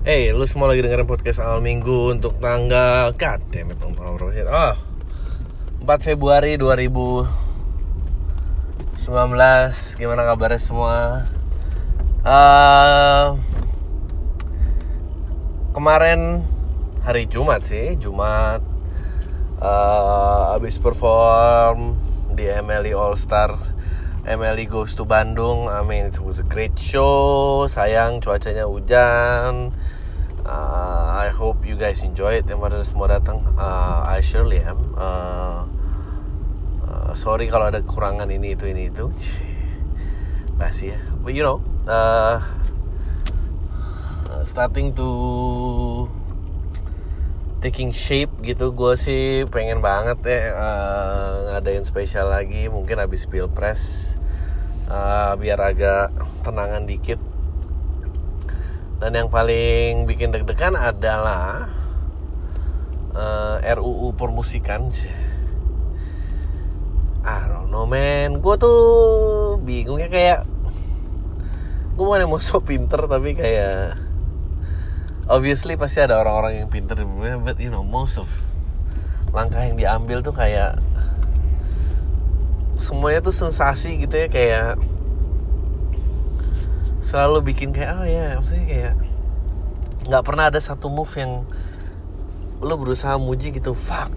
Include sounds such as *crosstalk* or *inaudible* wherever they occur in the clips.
Hey, lu semua lagi dengerin podcast awal minggu untuk tanggal God damn it, tanggal berapa sih? Oh, 4 Februari 2019 Gimana kabarnya semua? Uh, kemarin hari Jumat sih Jumat uh, Abis perform di MLE All Star MLE Goes to Bandung I mean it was a great show Sayang cuacanya hujan. Uh, I hope you guys enjoy it Yang pada semua datang. Uh, I surely am. Uh, uh, Sorry kalau ada kekurangan ini itu ini itu. *sighs* Kasih ya. But you know uh, Starting to taking shape gitu. Gue sih pengen banget ya uh, ngadain spesial lagi mungkin habis pilpres. Uh, biar agak tenangan dikit. Dan yang paling bikin deg-degan adalah uh, RUU permusikan I don't know man. Gue tuh bingungnya kayak gue mana mau *laughs* so pinter tapi kayak obviously pasti ada orang-orang yang pinter. But you know most of langkah yang diambil tuh kayak semuanya tuh sensasi gitu ya kayak selalu bikin kayak oh ya maksudnya kayak nggak pernah ada satu move yang lo berusaha muji gitu fuck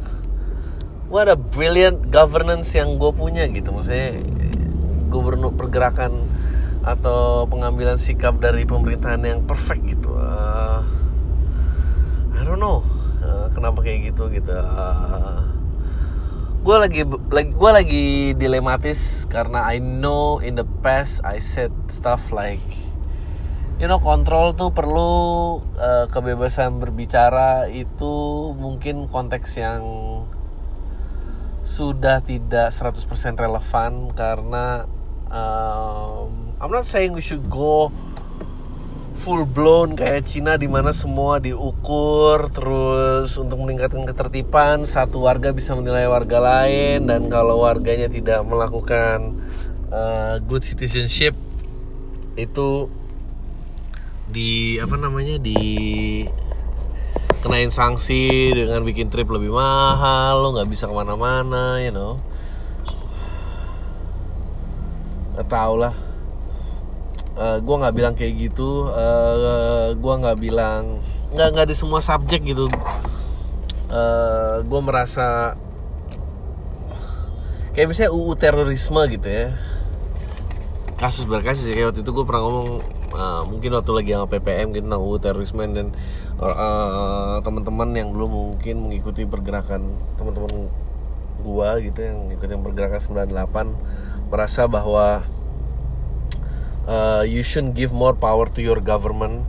what a brilliant governance yang gue punya gitu. Maksudnya gubernur pergerakan atau pengambilan sikap dari pemerintahan yang perfect gitu. Uh, I don't know uh, kenapa kayak gitu gitu. Uh, gue lagi gue lagi dilematis karena I know in the past I said stuff like you know kontrol tuh perlu uh, kebebasan berbicara itu mungkin konteks yang sudah tidak 100% relevan karena um, I'm not saying we should go full blown kayak Cina di mana semua diukur terus untuk meningkatkan ketertiban satu warga bisa menilai warga lain dan kalau warganya tidak melakukan uh, good citizenship itu di apa namanya di kenain sanksi dengan bikin trip lebih mahal lo nggak bisa ke mana-mana you know. Nggak tau lah uh, gue nggak bilang kayak gitu. Uh, gue nggak bilang nggak nggak di semua subjek gitu. Uh, gue merasa kayak misalnya UU terorisme gitu ya. Kasus berkasus ya kayak waktu itu gue pernah ngomong uh, mungkin waktu lagi sama PPM gitu tentang UU terorisme dan uh, teman-teman yang belum mungkin mengikuti pergerakan teman-teman gua gitu yang ikutin pergerakan 98 merasa bahwa uh, you shouldn't give more power to your government.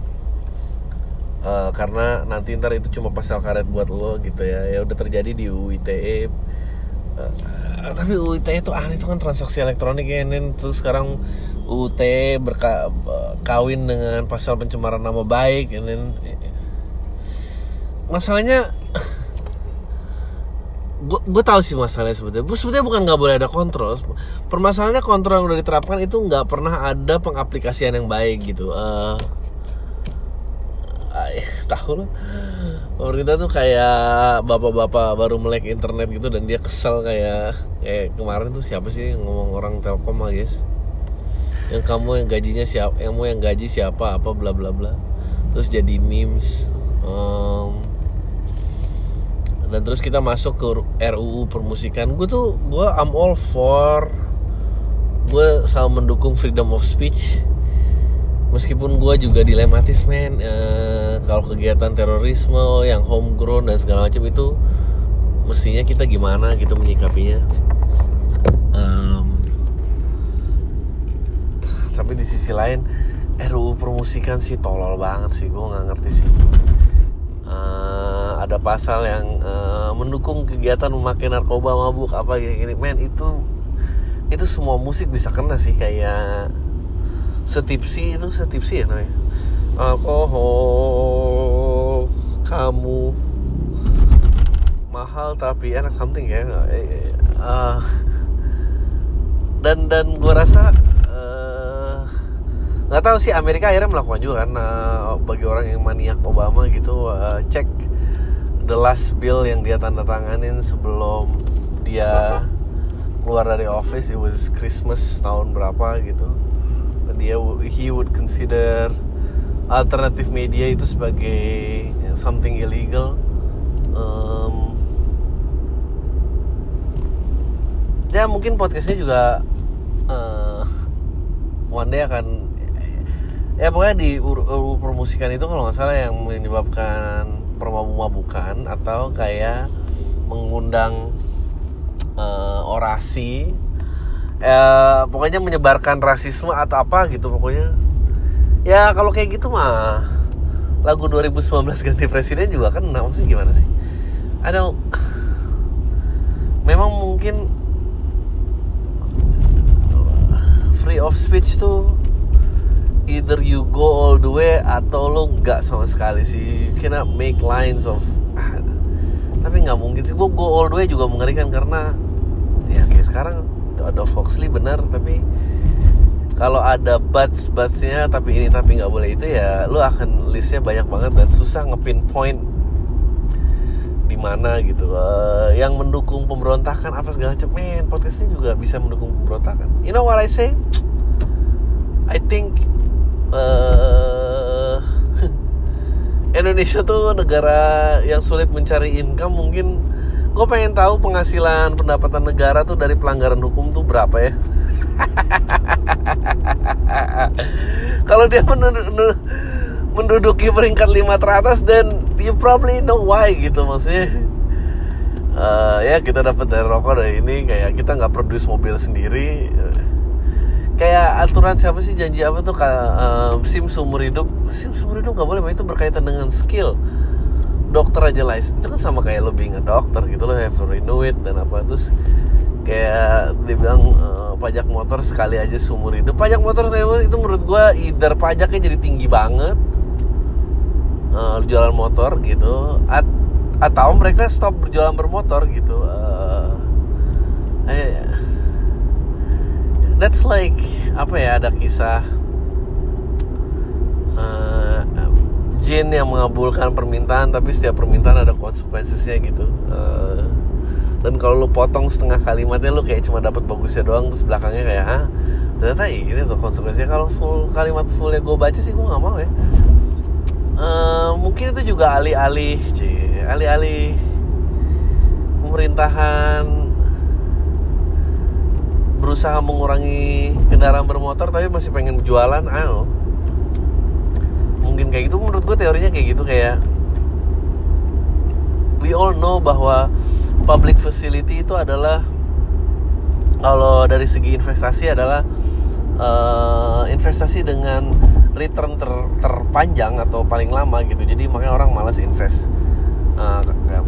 Uh, karena nanti ntar itu cuma pasal karet buat lo gitu ya. Ya udah terjadi di UU ITE uh, tapi UU ITE itu aneh itu kan transaksi elektronik ya dan terus sekarang UU ITE berkawin dengan pasal pencemaran nama baik dan masalahnya gue tau sih masalahnya sebetulnya sebetulnya bukan nggak boleh ada kontrol. Permasalahannya kontrol yang udah diterapkan itu nggak pernah ada pengaplikasian yang baik gitu. Uh, tahu lah. Pemerintah tuh kayak bapak-bapak baru melek internet gitu dan dia kesel kayak kayak kemarin tuh siapa sih ngomong orang telkom lah guys? Yang kamu yang gajinya siapa yang mau yang gaji siapa apa bla bla bla. Terus jadi memes. Um, dan terus kita masuk ke RUU permusikan. Gue tuh gue I'm all for gue selalu mendukung freedom of speech. Meskipun gue juga dilematis men. E, kalau kegiatan terorisme yang homegrown dan segala macam itu mestinya kita gimana gitu menyikapinya. Um, tapi di sisi lain RUU permusikan sih tolol banget sih. Gue nggak ngerti sih ada pasal yang uh, mendukung kegiatan memakai narkoba mabuk apa gini-gini. Men itu itu semua musik bisa kena sih kayak setipsi itu setipsi ya namanya. Alkohol kamu mahal tapi enak something ya. Uh, dan dan gue rasa uh, nggak tahu sih Amerika akhirnya melakukan juga kan uh, bagi orang yang maniak Obama gitu cek the last bill yang dia tanda tanganin sebelum dia keluar dari office it was Christmas tahun berapa gitu. Dia he would consider alternative media itu sebagai something illegal. Um, ya mungkin podcastnya juga uh, one day akan ya pokoknya di ur, promosikan itu kalau nggak salah yang menyebabkan permabuk-mabukan atau kayak mengundang uh, orasi. Uh, pokoknya menyebarkan rasisme atau apa gitu pokoknya. Ya kalau kayak gitu mah lagu 2019 ganti presiden juga kan sih gimana sih? Ada memang mungkin free of speech tuh either you go all the way atau lo nggak sama sekali sih. You cannot make lines of ah, tapi nggak mungkin sih. Gue go all the way juga mengerikan karena ya kayak sekarang ada Foxley benar tapi kalau ada buts butsnya tapi ini tapi nggak boleh itu ya lo akan listnya banyak banget dan susah ngepin point di mana gitu. Uh, yang mendukung pemberontakan apa segala macam men podcast ini juga bisa mendukung pemberontakan. You know what I say? I think uh, *laughs* Indonesia tuh negara yang sulit mencari income. Mungkin gue pengen tahu penghasilan pendapatan negara tuh dari pelanggaran hukum tuh berapa ya? *laughs* Kalau dia menduduki peringkat lima teratas dan you probably know why gitu maksudnya. Uh, ya kita dapat dari rokok dari ini kayak kita nggak produce mobil sendiri kayak aturan siapa sih janji apa tuh um, sim seumur hidup. Sim seumur hidup nggak boleh itu berkaitan dengan skill. Dokter aja lah itu kan sama kayak lo being a dokter gitu lo have to renew it dan apa. Terus kayak dibilang uh, pajak motor sekali aja seumur hidup. Pajak motor itu menurut gue either pajaknya jadi tinggi banget uh, jualan motor gitu at atau mereka stop berjualan bermotor gitu. Uh, that's like apa ya ada kisah uh, jin yang mengabulkan permintaan tapi setiap permintaan ada konsekuensinya gitu. Uh, dan kalau lu potong setengah kalimatnya lu kayak cuma dapat bagusnya doang terus belakangnya kayak ah ternyata ini tuh konsekuensinya kalau full kalimat fullnya gue baca sih gue nggak mau ya. Uh, mungkin itu juga alih-alih alih-alih pemerintahan berusaha mengurangi kendaraan bermotor tapi masih pengen jualan ayo mungkin kayak gitu menurut gue teorinya kayak gitu kayak we all know bahwa public facility itu adalah kalau dari segi investasi adalah uh, investasi dengan return ter, terpanjang atau paling lama gitu. Jadi makanya orang malas invest uh, ke,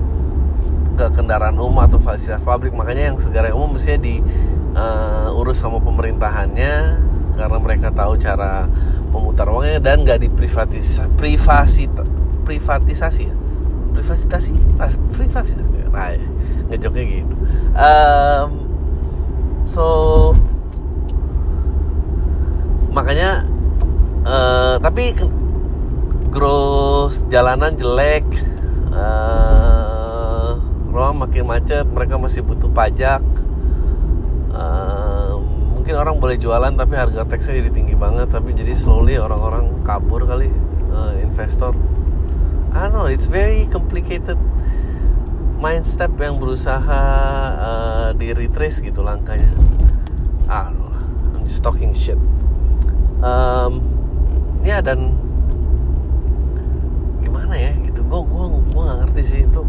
ke kendaraan umum atau fasilitas publik. Makanya yang segala umum mestinya di uh, urus sama pemerintahannya karena mereka tahu cara memutar uangnya dan nggak diprivatisasi privasi privatisasi ya? Privatisasi? Ah, privatisasi nah ya, ngejoknya gitu. Um, so makanya uh, tapi growth jalanan jelek uh, ruang makin macet mereka masih butuh pajak mungkin orang boleh jualan tapi harga teksnya jadi tinggi banget. Tapi jadi slowly orang-orang kabur kali uh, investor. I don't know it's very complicated mind step yang berusaha uh, di retrace gitu langkahnya. Ah no, I'm just talking shit. Um, ya dan gimana ya gitu gue gue gue nggak ngerti sih itu.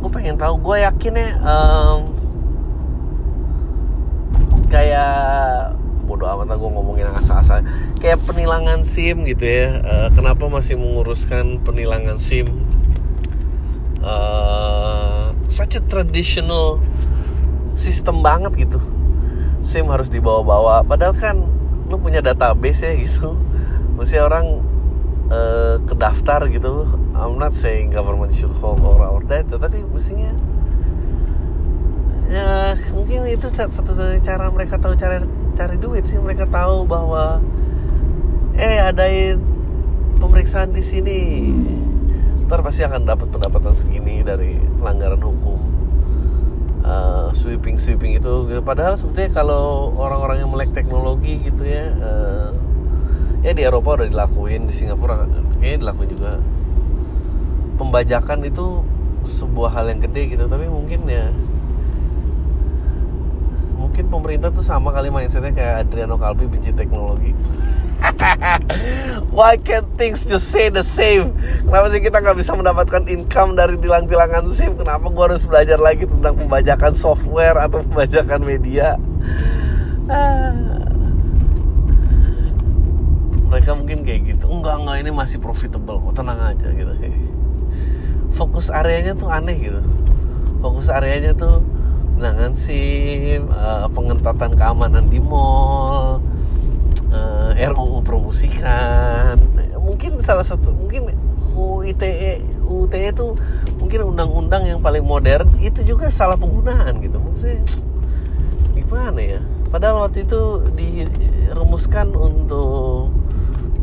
Gue pengen tahu gue yakin ya um, kayak bodoh amat gue ngomongin asal-asal. Kayak penilangan SIM gitu ya. Uh, kenapa masih menguruskan penilangan SIM? Uh, such a traditional sistem banget gitu. SIM harus dibawa-bawa. Padahal kan lu punya database ya gitu. Mesti orang uh, ke daftar gitu. I'm not saying government should hold all our data tapi mestinya ya mungkin itu satu-satunya cara mereka tahu cara cari duit sih. Mereka tahu bahwa eh adain pemeriksaan di sini. Ntar pasti akan dapat pendapatan segini dari pelanggaran hukum. Uh, sweeping sweeping itu. Padahal sebetulnya kalau orang-orang yang melek teknologi gitu ya uh, ya di Eropa udah dilakuin di Singapura kayaknya dilakuin juga. Pembajakan itu sebuah hal yang gede gitu tapi mungkin ya mungkin pemerintah tuh sama kali mindsetnya kayak Adriano Kalbi benci teknologi *laughs* Why can't things just say the same? Kenapa sih kita nggak bisa mendapatkan income dari tilang-tilangan SIM? Kenapa gue harus belajar lagi tentang pembajakan software atau pembajakan media? Ah. Mereka mungkin kayak gitu. Enggak, enggak ini masih profitable. Kok tenang aja gitu. Fokus areanya tuh aneh gitu. Fokus areanya tuh penanganan SIM, uh, pengentatan keamanan di mall, uh, eh, RUU promosikan. Mungkin salah satu mungkin UITE UITE itu mungkin undang-undang yang paling modern itu juga salah penggunaan gitu. Maksudnya gimana ya? Padahal waktu itu dirumuskan untuk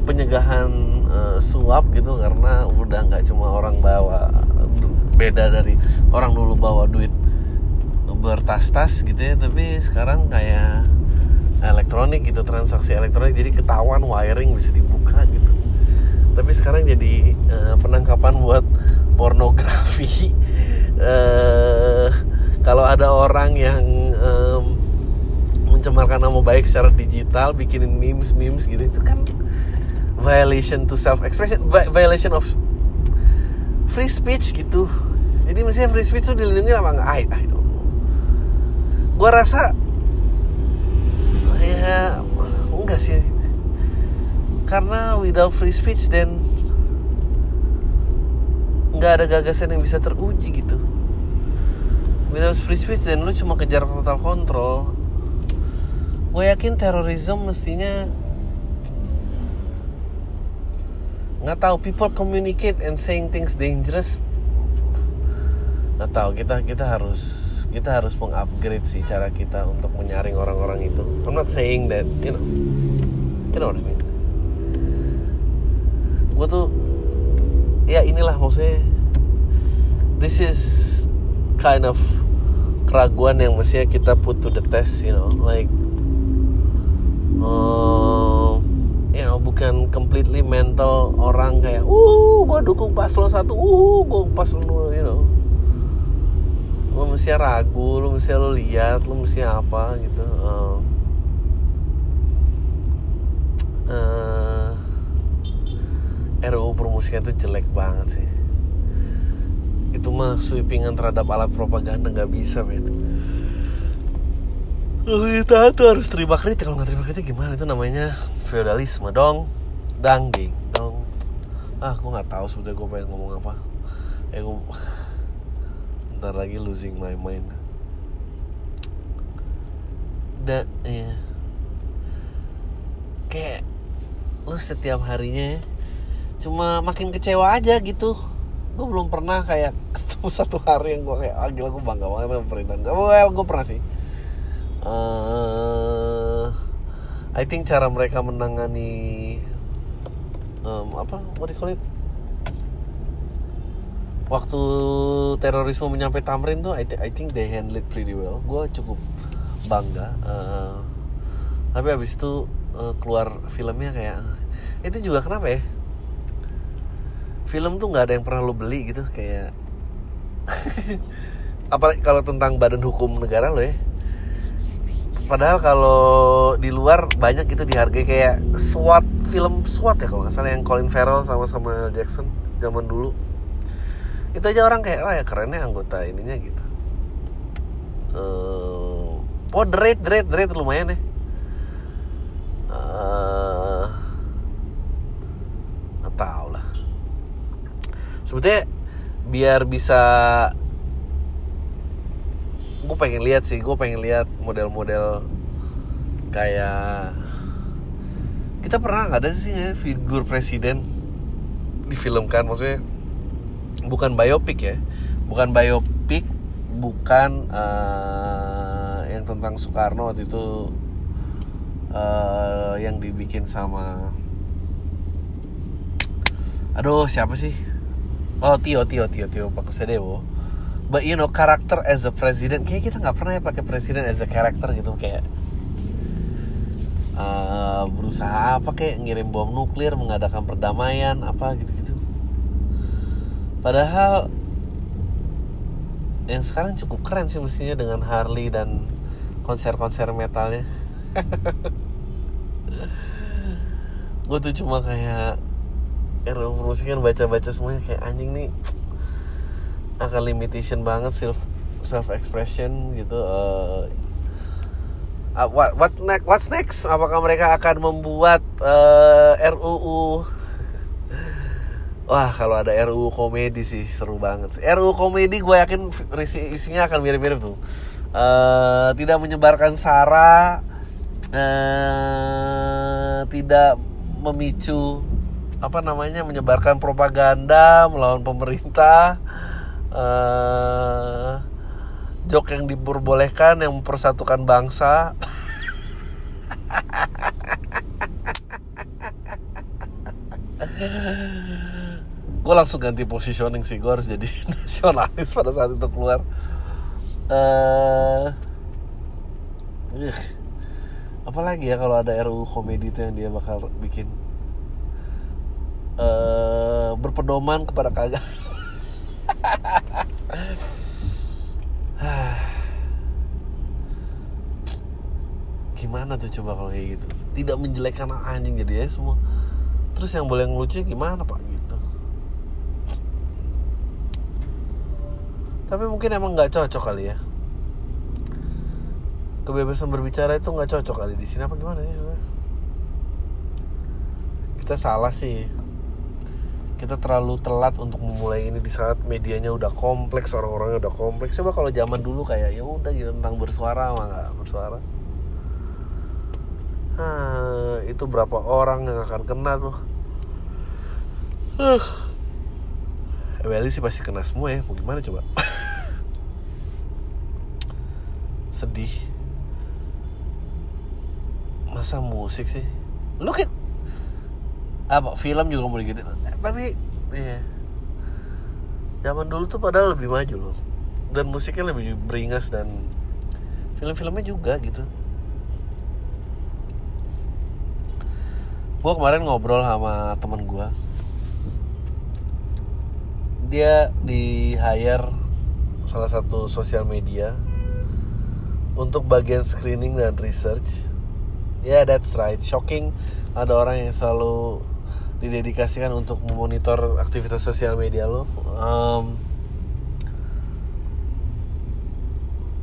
penyegahan uh, suap gitu karena udah nggak cuma orang bawa beda dari orang dulu bawa duit bertas-tas gitu ya tapi sekarang kayak elektronik gitu transaksi elektronik jadi ketahuan wiring bisa dibuka gitu. Tapi sekarang jadi uh, penangkapan buat pornografi. Uh, *laughs* kalau ada orang yang um, mencemarkan nama baik secara digital bikinin memes memes gitu itu kan violation to self expression violation of free speech gitu. Jadi mestinya free speech itu dilindungi apa enggak? I, I don't gue rasa ya enggak sih. Karena without free speech then nggak ada gagasan yang bisa teruji gitu. Without free speech dan lu cuma kejar total control. Gue yakin terorisme mestinya nggak tahu people communicate and saying things dangerous. Nggak tahu kita kita harus kita harus mengupgrade sih cara kita untuk menyaring orang-orang itu. I'm not saying that, you know, you know what I mean. Gue tuh, ya inilah maksudnya, this is kind of keraguan yang mestinya kita put to the test, you know, like, uh, you know, bukan completely mental orang kayak, uh, gue dukung paslon satu, uh, gue paslon dua, lu mesti ragu lu mesti lu lihat lu mesti apa gitu uh, uh, RUU promosikan itu jelek banget sih. Itu mah sweepingan terhadap alat propaganda nggak bisa men. Kita tuh harus terima kritik kalau nggak terima kritik gimana? Itu namanya feodalisme dong. Dangging dong. Ah gue nggak tahu sebetulnya gue pengen ngomong apa. Eh gue ntar lagi losing my mind. Da ya kayak lu setiap harinya cuma makin kecewa aja gitu. Gue belum pernah kayak *laughs* ketemu satu hari yang gue kayak ah gila gue bangga banget sama pemerintahan gue well gue pernah sih. Uh, I think cara mereka menangani um, apa what do you call it waktu terorisme menyampai Tamrin tuh I, th I think they handle it pretty well. Gue cukup bangga uh, tapi abis itu uh, keluar filmnya kayak itu juga kenapa ya? Film tuh nggak ada yang pernah lo beli gitu kayak *laughs* apalagi kalau tentang badan hukum negara lo ya? Padahal kalau di luar banyak gitu dihargai kayak SWAT film SWAT ya kalau nggak salah yang Colin Farrell sama Samuel Jackson zaman dulu itu aja orang kayak oh ya kerennya anggota ininya gitu. Uh, oh the rate the lumayan ya. Uh, tahu lah. Sebetulnya biar bisa gue pengen lihat sih gue pengen lihat model-model kayak kita pernah nggak ada sih ya figur presiden difilmkan maksudnya bukan biopik ya. Bukan biopik bukan uh, yang tentang Soekarno waktu itu uh, yang dibikin sama aduh siapa sih? Oh Tio Tio Tio Tio Pakusadewo. But you know karakter as a president kayak kita nggak pernah ya pakai presiden as a character gitu kayak uh, berusaha apa kayak ngirim bom nuklir mengadakan perdamaian apa gitu gitu padahal yang sekarang cukup keren sih mestinya dengan Harley dan konser-konser metalnya. *laughs* Gue tuh cuma kayak era musik kan baca-baca semuanya kayak anjing nih akan limitation banget self self expression gitu uh, what what next what's next? Apakah mereka akan membuat uh, eh, RUU Wah kalau ada RUU komedi sih seru banget RUU komedi gue yakin isinya akan mirip-mirip tuh. Uh, Tidak menyebarkan sara uh, Tidak memicu apa namanya menyebarkan propaganda melawan pemerintah uh, jok yang diperbolehkan yang mempersatukan bangsa *laughs* gue langsung ganti positioning sih gue harus jadi *laughs* nasionalis pada saat itu keluar. Uh, apalagi ya kalau ada RUU komedi itu yang dia bakal bikin uh, berpedoman kepada kagak *sighs* gimana tuh coba kalau kayak gitu? Tidak menjelekkan anjing jadi ya semua. Terus yang boleh ngelucu gimana pak gitu tapi mungkin emang nggak cocok kali ya. Kebebasan berbicara itu nggak cocok kali. Di sini apa gimana sih sebenarnya? Kita salah sih. Kita terlalu telat untuk memulai ini di saat medianya udah kompleks orang-orangnya udah kompleks. Coba kalau zaman dulu kayak ya udah gitu tentang bersuara mah nggak bersuara. Hah, itu berapa orang yang akan kena tuh? Uh. Welly sih pasti kena semua ya. Mau gimana coba? *laughs* Sedih. Masa musik sih? Look at apa film juga mau gitu. Tapi iya. Zaman dulu tuh padahal lebih maju loh. Dan musiknya lebih beringas dan film-filmnya juga gitu. Gue kemarin ngobrol sama temen gue dia di hire salah satu sosial media untuk bagian screening dan research. Ya yeah, that's right. Shocking. Ada orang yang selalu didedikasikan untuk memonitor aktivitas sosial media lo. Um,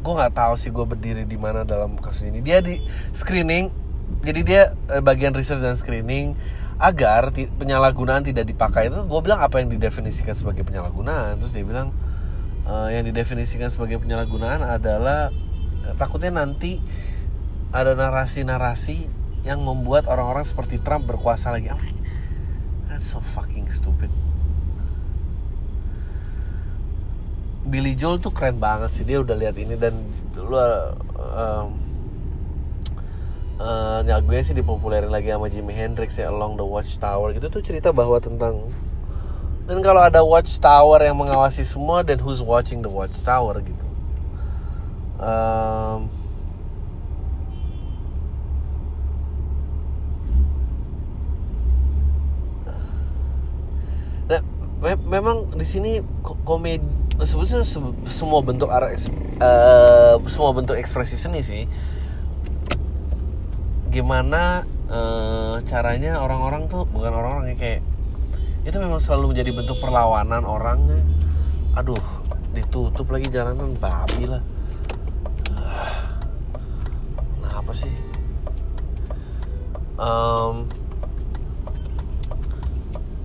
gue nggak tahu sih gue berdiri di mana dalam kasus ini. Dia di screening jadi dia eh, bagian research dan screening agar penyalahgunaan tidak dipakai. Itu gue bilang apa yang didefinisikan sebagai penyalahgunaan? Terus dia bilang uh, yang didefinisikan sebagai penyalahgunaan adalah uh, takutnya nanti ada narasi-narasi yang membuat orang-orang seperti Trump berkuasa lagi. That's so fucking stupid. Billy Joel tuh keren banget sih. Dia udah lihat ini dan lu um, uh, lagunya sih dipopulerin lagi sama Jimi Hendrix ya Along the Watchtower. Gitu tuh cerita bahwa tentang dan kalau ada watchtower yang mengawasi semua dan who's watching the watchtower gitu. Um, me memang di sini komedi sebetulnya se semua bentuk arah uh, semua bentuk ekspresi seni sih gimana uh, caranya orang-orang tuh bukan orang-orang yang kayak itu memang selalu menjadi bentuk perlawanan orangnya. Aduh ditutup lagi jalanan babi lah. Nah apa sih? Um,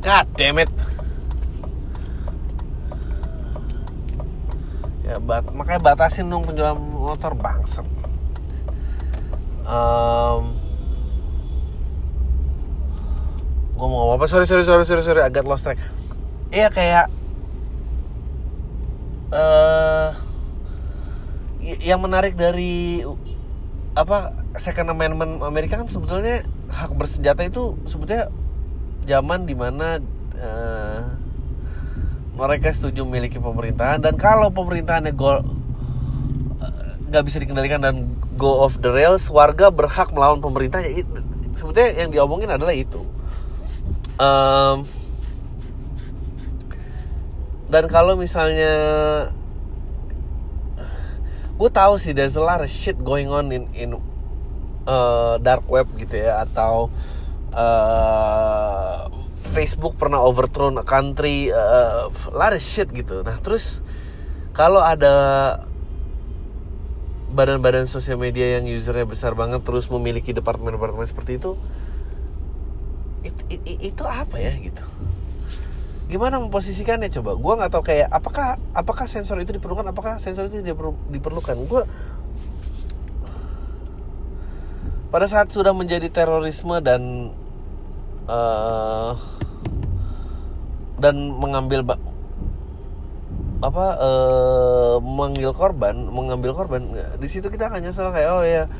God damn it. Ya bat makanya batasin dong penjualan motor bangset um, ngomong apa sorry sorry sorry sorry sorry agak lost track. Iya kayak uh, yang menarik dari apa Second Amendment Amerika kan sebetulnya hak bersenjata itu sebetulnya zaman di mana uh, mereka setuju memiliki pemerintahan dan kalau pemerintahannya go nggak bisa dikendalikan dan go off the rails warga berhak melawan pemerintah ya sebetulnya yang diomongin adalah itu um, dan kalau misalnya gue tahu sih there's a lot of shit going on in in uh, dark web gitu ya atau uh, Facebook pernah overthrown a country uh, a lot of shit gitu. Nah terus kalau ada badan-badan sosial media yang usernya besar banget terus memiliki departemen-departemen seperti itu itu, itu, itu apa ya gitu. Gimana memposisikannya coba? Gue nggak tahu kayak apakah apakah sensor itu diperlukan? Apakah sensor itu diperlukan? Gue pada saat sudah menjadi terorisme dan uh, dan mengambil apa uh, mengambil korban mengambil korban di situ kita akan nyesel kayak oh ya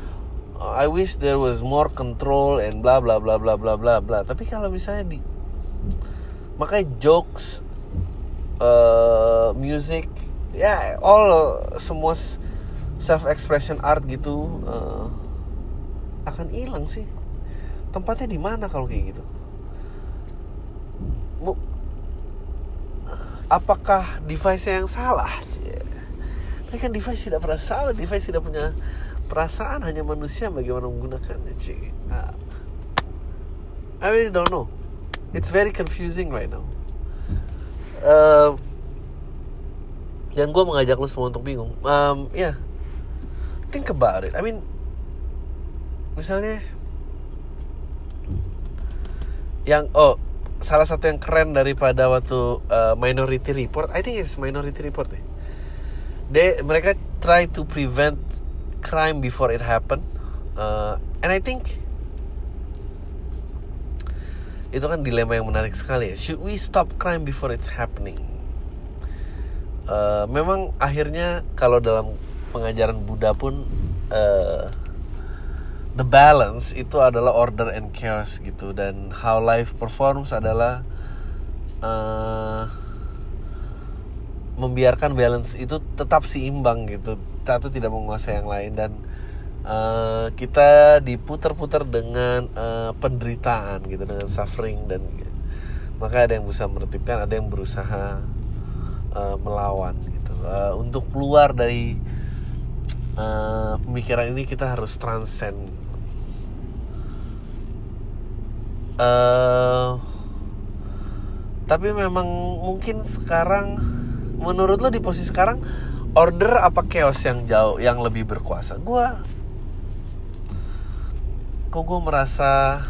I wish there was more control and bla bla bla bla bla bla bla. Tapi kalau misalnya di makanya jokes uh, music ya all semua self expression art gitu uh, akan hilang sih. Tempatnya di mana kalau kayak gitu? Apakah device yang salah? Tapi kan device tidak pernah salah, device tidak punya perasaan, hanya manusia bagaimana menggunakannya, cik. Nah, I really don't know. It's very confusing right now. Uh, dan gue mengajak lu semua untuk bingung. Um, ya, yeah. think about it. I mean, misalnya yang oh salah satu yang keren daripada waktu uh, Minority Report, I think it's Minority Report deh. They mereka try to prevent crime before it happen, uh, and I think itu kan dilema yang menarik sekali ya. Should we stop crime before it's happening? Uh, memang akhirnya kalau dalam pengajaran Buddha pun uh, the balance itu adalah order and chaos gitu dan how life performs adalah uh, membiarkan balance itu tetap seimbang gitu. Satu tidak menguasai yang lain dan uh, kita diputar-putar dengan uh, penderitaan gitu dengan suffering dan maka ada yang berusaha menertibkan ada yang berusaha uh, melawan gitu. Uh, untuk keluar dari uh, pemikiran ini kita harus transcend. Uh, tapi memang mungkin sekarang menurut lo di posisi sekarang order apa chaos yang jauh yang lebih berkuasa? Gue kok gue merasa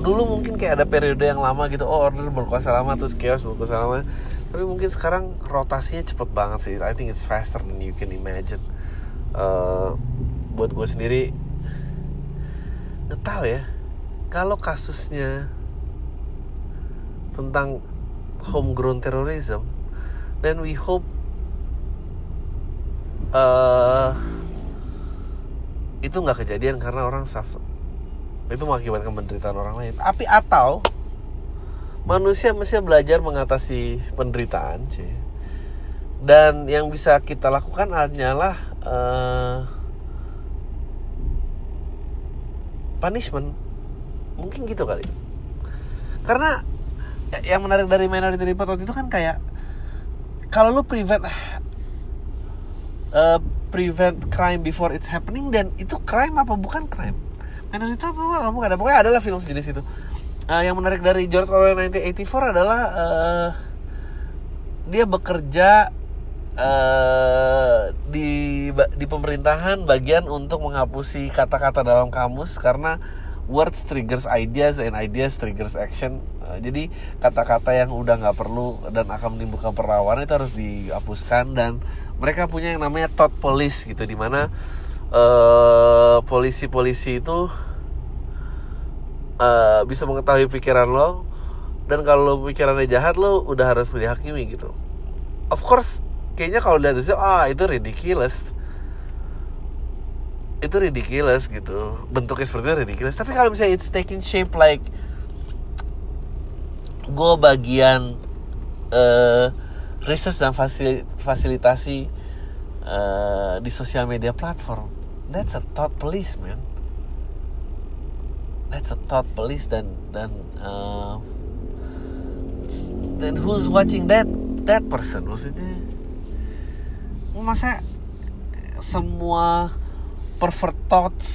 dulu mungkin kayak ada periode yang lama gitu oh order berkuasa lama terus chaos berkuasa lama. Tapi mungkin sekarang rotasinya cepet banget sih. I think it's faster than you can imagine. Uh, buat gue sendiri nggak tahu ya. Kalau kasusnya tentang homegrown terrorism then we hope uh, itu nggak kejadian karena orang suffer. Itu mengakibatkan penderitaan orang lain. Tapi atau manusia mesti belajar mengatasi penderitaan sih. Dan yang bisa kita lakukan hanyalah uh, punishment. Mungkin gitu kali. Karena yang menarik dari minority report waktu itu kan kayak kalau lu prevent uh, prevent crime before it's happening dan itu crime apa bukan crime? Minority apa bukan? Ada. Pokoknya adalah film sejenis itu. Uh, yang menarik dari George Orwell 1984 adalah uh, dia bekerja uh, di di pemerintahan bagian untuk menghapusi kata-kata dalam kamus karena words triggers ideas and ideas triggers action. Uh, jadi kata-kata yang udah nggak perlu dan akan menimbulkan perlawanan itu harus dihapuskan dan mereka punya yang namanya thought police gitu di mana uh, polisi-polisi itu uh, bisa mengetahui pikiran lo dan kalau pikirannya jahat lo udah harus dihakimi gitu. Of course kayaknya kalau lihat itu ah itu ridiculous itu ridiculous gitu. Bentuknya seperti ridiculous. Tapi kalau misalnya it's taking shape like gue bagian uh, research dan fasil fasilitasi uh, di sosial media platform that's a thought police man. That's a thought police dan dan uh, who's watching that that person? Maksudnya masa semua pervert thoughts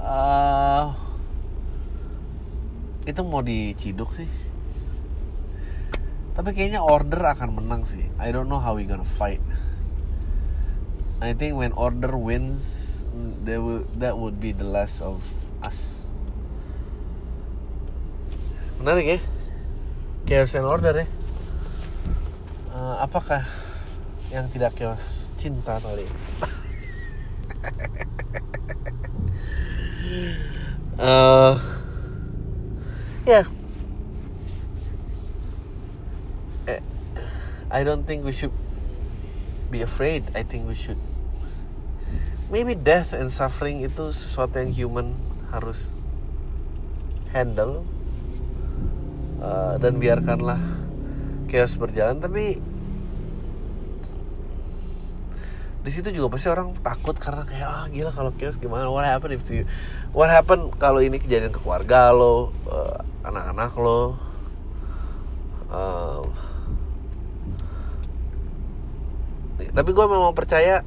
uh, itu mau diciduk sih. Tapi kayaknya order akan menang sih. I don't know how we gonna fight. I think when order wins that will that would be the last of us. Menarik ya? Chaos and order ya? Uh, apakah yang tidak chaos cinta kali *laughs* uh, yeah. I don't think we should be afraid. I think we should maybe death and suffering itu sesuatu yang human harus handle uh, dan biarkanlah chaos berjalan. Tapi di situ juga pasti orang takut karena kayak ah gila kalau chaos gimana? What happen if you, what happen kalau ini kejadian ke keluarga lo, uh, anak-anak lo? Uh, tapi gue memang percaya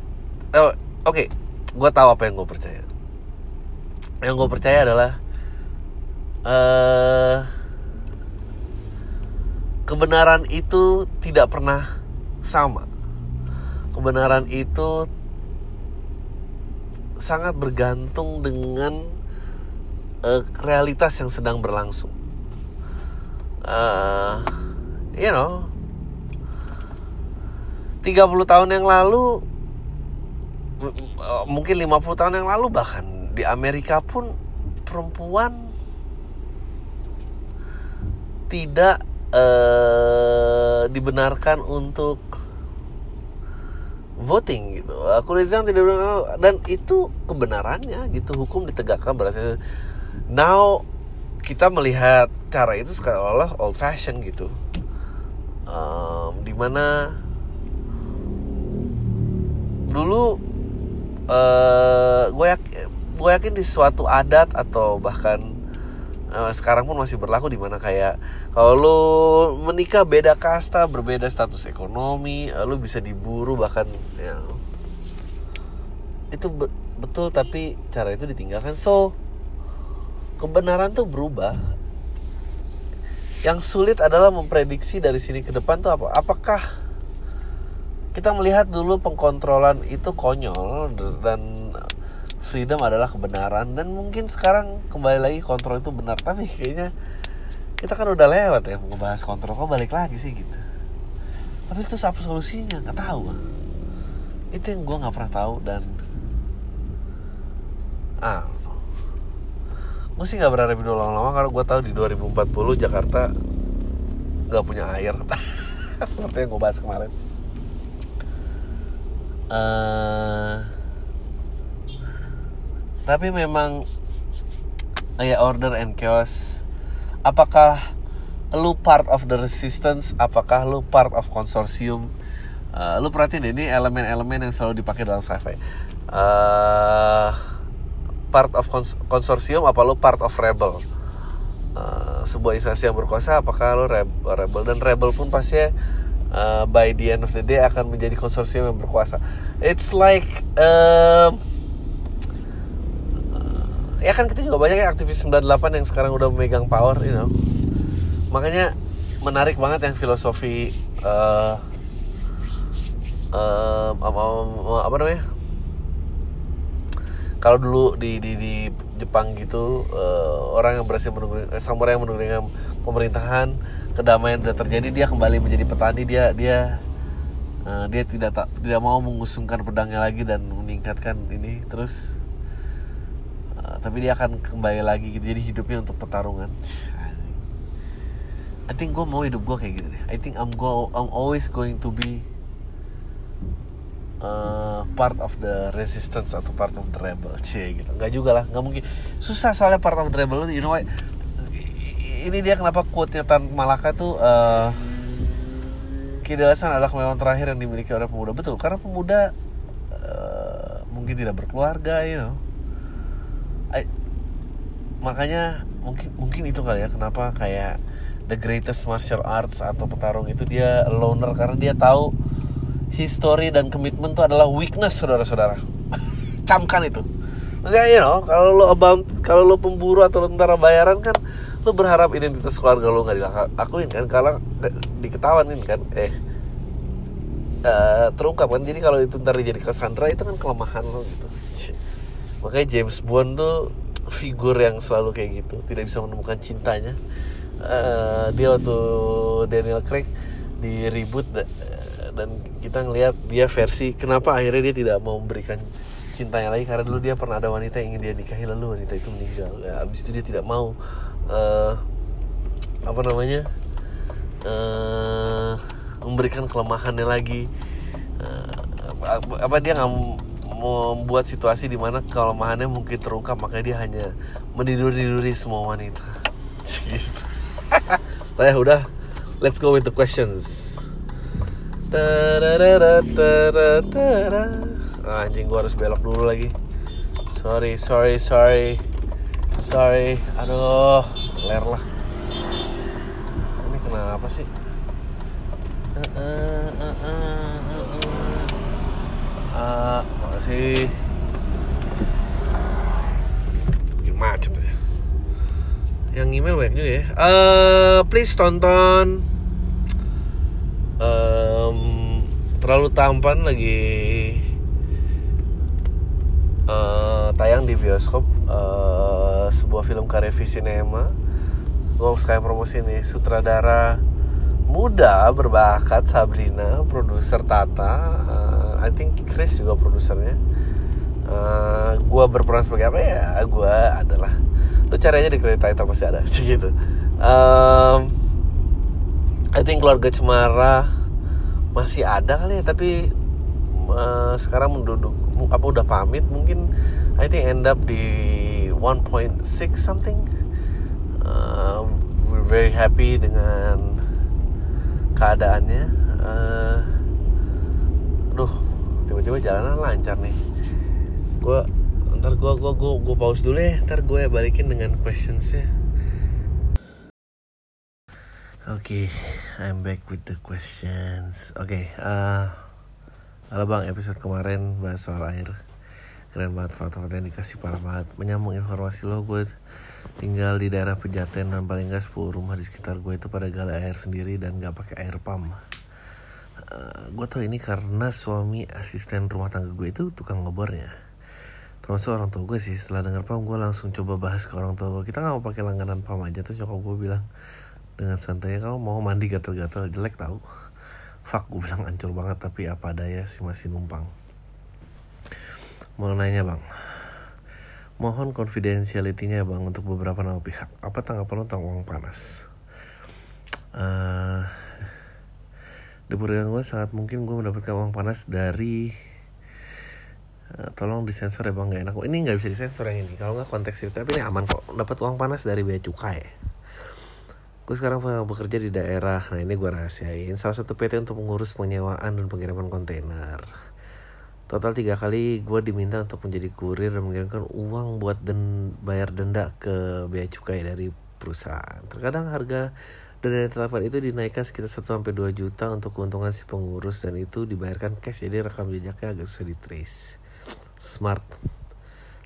oh, oke okay, gue tahu apa yang gue percaya yang gue percaya adalah uh, kebenaran itu tidak pernah sama kebenaran itu sangat bergantung dengan uh, realitas yang sedang berlangsung. Uh, you know 30 tahun yang lalu mungkin 50 tahun yang lalu bahkan di Amerika pun perempuan tidak uh, dibenarkan untuk voting gitu. Aku bilang tidak dan itu kebenarannya gitu hukum ditegakkan berhasil. Now kita melihat cara itu seolah old fashion gitu. Um, di mana dulu uh, gue yakin gue yakin di suatu adat atau bahkan uh, sekarang pun masih berlaku di mana kayak kalau lu menikah beda kasta berbeda status ekonomi uh, lu bisa diburu bahkan ya. Itu be betul tapi cara itu ditinggalkan. So kebenaran tuh berubah. Yang sulit adalah memprediksi dari sini ke depan tuh apa? Apakah kita melihat dulu pengkontrolan itu konyol dan freedom adalah kebenaran. Dan mungkin sekarang kembali lagi kontrol itu benar. Tapi kayaknya kita kan udah lewat ya ngebahas kontrol. Kok balik lagi sih gitu? Tapi itu apa solusinya? Nggak tahu itu yang gue nggak pernah tahu dan ah. Gue sih nggak berharap hidup lama-lama. Karena gue tahu di 2040 Jakarta nggak punya air. *laughs* Seperti yang gue bahas kemarin. Uh, tapi memang ya order and chaos. Apakah lu part of the resistance? Apakah lu part of konsorsium uh, lu perhatiin ini elemen-elemen yang selalu dipakai dalam sci-fi. Uh, part of konsorsium apa lu part of rebel? Uh, sebuah instansi yang berkuasa apakah lu rebel? Dan rebel pun pasti uh, by the end of the day akan menjadi konsorsium yang berkuasa. It's like uh, ya kan kita juga banyak ya aktivis 98 yang sekarang udah memegang power, you know. Makanya menarik banget yang filosofi uh, uh, apa, apa namanya? Kalau dulu di di di Jepang gitu uh, orang yang berhasil menunggu samurai yang menunggu pemerintahan kedamaian sudah terjadi dia kembali menjadi petani dia dia uh, dia tidak tak tidak mau mengusungkan pedangnya lagi dan meningkatkan ini terus tapi dia akan kembali lagi gitu jadi hidupnya untuk pertarungan. I think gue mau hidup gue kayak gitu deh. I think I'm go I'm always going to be uh, part of the resistance atau part of the rebel. Cie gitu. Nggak juga lah nggak mungkin. Susah soalnya part of the rebel you know what? Ini dia kenapa quote-nya Tan Malaka tuh uh, adalah kemewahan terakhir yang dimiliki oleh pemuda. Betul karena pemuda uh, mungkin tidak berkeluarga you know I, makanya mungkin mungkin itu kali ya kenapa kayak the greatest martial arts atau petarung itu dia loner karena dia tahu history dan komitmen itu adalah weakness saudara-saudara. *laughs* Camkan itu. Maksudnya you know kalau lo about kalau lo pemburu atau lo tentara bayaran kan lo berharap identitas keluarga lo nggak dilakuin kan? Kalau diketawain kan eh uh, terungkap kan? Jadi kalau itu ntar jadi Cassandra itu kan kelemahan lo gitu makanya James Bond tuh figur yang selalu kayak gitu tidak bisa menemukan cintanya. Uh, dia waktu Daniel Craig di reboot dan kita ngelihat dia versi kenapa akhirnya dia tidak mau memberikan cintanya lagi karena dulu dia pernah ada wanita yang ingin dia nikahi lalu wanita itu meninggal. Ya, abis itu dia tidak mau uh, apa namanya uh, memberikan kelemahannya lagi. Uh, apa dia nggak membuat situasi di mana kelemahannya mungkin terungkap makanya dia hanya meniduri-niduri semua wanita. Gitu *laughs* ya udah let's go with the questions. Ah, anjing gua harus belok dulu lagi. Sorry sorry sorry. Sorry. Aduh ler lah. Ini kenapa sih? Uh, uh, uh, uh, uh. makasih macet ya. Yang email banyak juga ya. Uh, please tonton um, terlalu tampan lagi uh, tayang di bioskop uh, sebuah film karya Cinema. Gue sekalian promosi nih sutradara muda berbakat Sabrina produser Tata uh, I think Chris juga produsernya. Uh, gue berperan sebagai apa ya? Gue adalah lu cari aja di kredit title pasti ada *laughs* gitu. Um, I think keluarga Cemara masih ada kali ya tapi uh, sekarang menduduk apa udah pamit mungkin I think end up di 1.6 something. Uh, we're very happy dengan keadaannya. Uh, aduh tiba-tiba jalanan lancar nih gue ntar gue gue gue gue pause dulu ya ntar gue balikin dengan questionsnya Oke, okay, I'm back with the questions. Oke, okay, uh, halo bang, episode kemarin bahas soal air. Keren banget foto-foto yang dikasih parah banget. Menyambung informasi lo, gue tinggal di daerah Pejaten dan paling gak 10 rumah di sekitar gue itu pada gali air sendiri dan gak pakai air pump. Uh, gue tau ini karena suami asisten rumah tangga gue itu tukang ngebornya termasuk orang tua gue sih setelah denger pam gue langsung coba bahas ke orang tua gue kita nggak mau pakai langganan pam aja terus nyokap gue bilang dengan santainya kamu mau mandi gatel-gatel jelek tau. Fuck gue bilang ancur banget tapi apa daya sih masih numpang. Mau nanya bang? Mohon confidentiality-nya bang untuk beberapa nama pihak. Apa tanggapan lo tentang uang panas? Uh, di gue sangat mungkin gue mendapatkan uang panas dari Uh, tolong disensor ya bang gak enak. Ini nggak bisa disensor yang ini. Kalau nggak konteks itu tapi ini aman kok. Dapat uang panas dari bea cukai. Gue sekarang bekerja di daerah nah ini gue rahasiain. Salah satu PT untuk mengurus penyewaan dan pengiriman kontainer. Total tiga kali gue diminta untuk menjadi kurir dan mengirimkan uang buat den bayar denda ke bea cukai dari perusahaan. Terkadang harga dana tetapkan itu dinaikkan sekitar 1 sampai 2 juta untuk keuntungan si pengurus dan itu dibayarkan cash. Jadi rekam jejaknya agak susah di trace smart.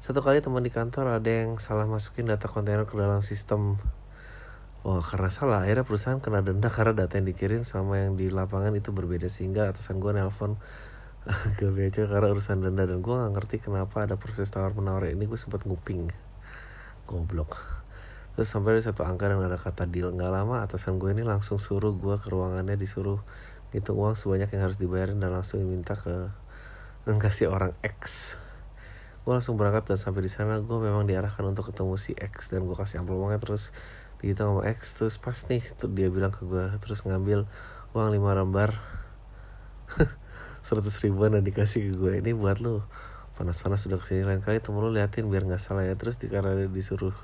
Satu kali teman di kantor ada yang salah masukin data kontainer ke dalam sistem. Wah karena salah. Akhirnya perusahaan kena denda karena data yang dikirim sama yang di lapangan itu berbeda. Sehingga atasan gue nelpon *laughs* ke BCA karena urusan denda. Dan gue gak ngerti kenapa ada proses tawar menawar ini. Gue sempat nguping. Goblok terus sampai ada satu angka dan ada kata deal nggak lama atasan gue ini langsung suruh gue ke ruangannya disuruh ngitung uang sebanyak yang harus dibayarin dan langsung diminta ke dan kasih orang X. Gue langsung berangkat dan sampai di sana gue memang diarahkan untuk ketemu si X dan gue kasih amplop uangnya terus gitu sama X terus pas nih tuh dia bilang ke gue terus ngambil uang lima lembar *laughs* seratus ribuan dan dikasih ke gue ini buat lu. Panas-panas sudah ke sini lain kali temen lu liatin biar nggak salah ya. Terus karena disuruh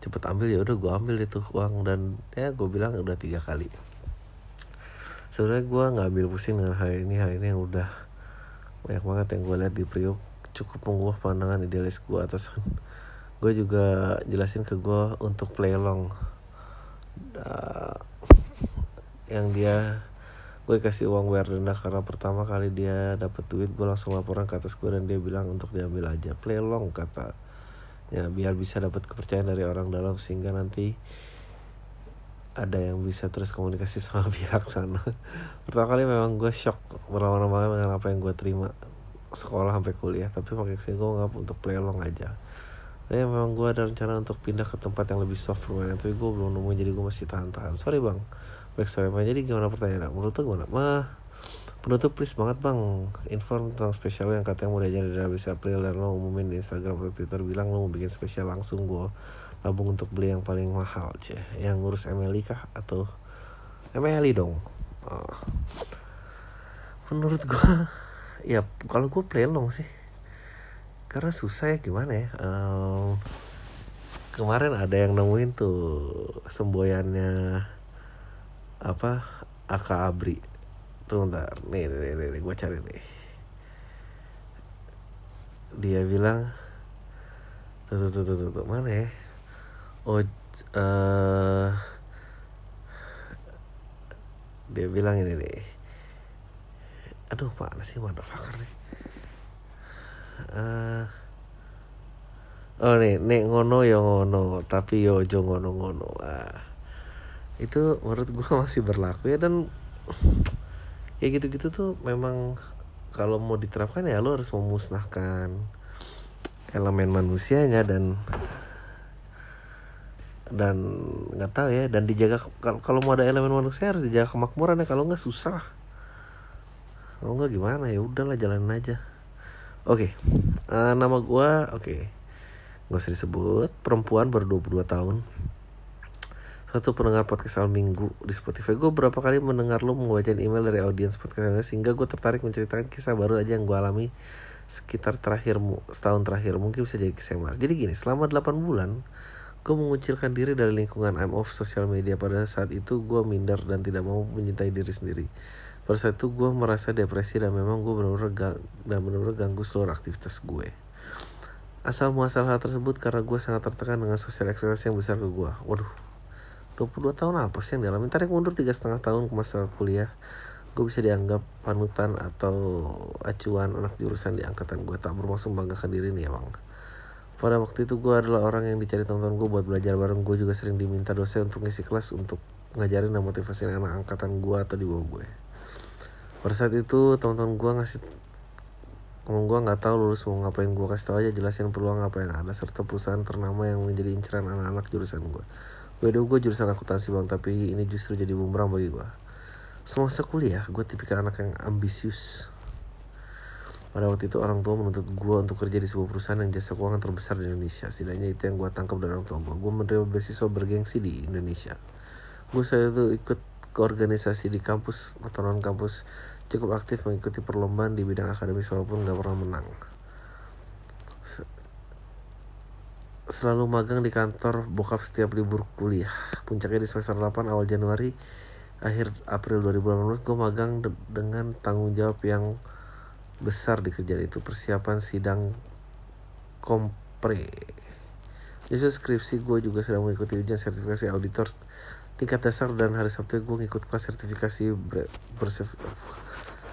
cepet ambil ya udah gue ambil itu uang dan ya gue bilang udah tiga kali. Sebenarnya gue nggak ambil pusing dengan hal ini hal ini yang udah banyak banget yang gue lihat di Priok cukup mengubah pandangan idealis gue atas *laughs* gue juga jelasin ke gue untuk play along. Uh, yang dia gue kasih uang bayar denda karena pertama kali dia dapat duit gue langsung laporan ke atas gue dan dia bilang untuk diambil aja. Play along kata ya biar bisa dapat kepercayaan dari orang dalam sehingga nanti ada yang bisa terus komunikasi *laughs* sama pihak sana. Pertama kali memang gue shock berlama-lama banget dengan apa yang gue terima sekolah sampai kuliah. Tapi sih gue nggak untuk play along aja. Tapi memang gue ada rencana untuk pindah ke tempat yang lebih soft permainan tapi gue belum nemu jadi gue masih tahan-tahan. Sorry bang. Baik sorry bang jadi gimana pertanyaan? Menurut tuh gimana? Mah penutup please banget bang. Info tentang spesial yang katanya mau diajarin dari habis April dan lo umumin di Instagram atau Twitter bilang lo mau bikin spesial langsung gue nabung untuk beli yang paling mahal ceh. Yang ngurus MLI kah? Atau MLI dong. Oh. menurut gue ya kalau gue play long sih. Karena susah ya gimana ya? Um, kemarin ada yang nemuin tuh semboyannya apa Aka Abri tuh ntar nih nih nih, nih gue cari nih. Dia bilang tuh tuh tuh tuh, tuh, mana ya? Oh uh, dia bilang ini nih. Aduh mana sih nih? Uh, oh nih nek ngono ya ngono tapi yo jo ngono ngono ah itu menurut gue masih berlaku ya dan ya gitu-gitu tuh memang kalau mau diterapkan ya lo harus memusnahkan elemen manusianya dan dan nggak tahu ya dan dijaga kalau mau ada elemen manusia harus dijaga kemakmuran ya kalau nggak susah kalau nggak gimana ya udahlah jalanin aja oke okay. uh, nama gue oke okay. nggak usah disebut perempuan baru 22 tahun satu pendengar podcast al minggu di Spotify. Gue berapa kali mendengar lo membacain email dari audiens podcast sehingga gue tertarik menceritakan kisah baru aja yang gue alami sekitar terakhirmu setahun terakhir mungkin bisa jadi kisah jadi gini selama 8 bulan gue mengucilkan diri dari lingkungan I'm off sosial media. Pada saat itu gue minder dan tidak mau menyintai diri sendiri. Pada saat itu gue merasa depresi dan memang gue benar-benar dan benar-benar ganggu seluruh aktivitas gue asal muasal hal tersebut karena gue sangat tertekan dengan sosial ekspektasi yang besar ke gue waduh 22 tahun apa sih yang dialami? Tarik mundur tiga setengah tahun ke masa kuliah. Gue bisa dianggap panutan atau acuan anak jurusan di angkatan gue tak bermaksud membanggakan diri nih bang. Pada waktu itu gue adalah orang yang dicari teman-teman gue buat belajar bareng. Gue juga sering diminta dosen untuk ngisi kelas untuk ngajarin dan motivasi anak angkatan gue atau di bawah gue pada saat itu teman-teman gue ngasih ngomong gue nggak tahu lulus mau ngapain. Gue kasih tau aja jelasin peluang apa yang ada serta perusahaan ternama yang menjadi inceran anak-anak jurusan gue gue gue jurusan akuntansi bang tapi ini justru jadi bumerang bagi gue semasa kuliah gue tipikal anak yang ambisius pada waktu itu orang tua menuntut gue untuk kerja di sebuah perusahaan yang jasa keuangan terbesar di Indonesia. Setidaknya itu yang gue tangkap dari orang tua gue. Gue menerima beasiswa bergengsi di Indonesia. Gue itu ikut ke organisasi di kampus atau non kampus cukup aktif mengikuti perlombaan di bidang akademis walaupun gak pernah menang. Selalu magang di kantor bokap setiap libur kuliah. Puncaknya di semester 8 awal Januari akhir April 2018 gue magang de dengan tanggung jawab yang besar di kerjaan itu. Persiapan sidang kompre. Justru skripsi gue juga sedang mengikuti ujian sertifikasi auditor. Tingkat dasar dan hari Sabtu gue ngikut kelas sertifikasi bersif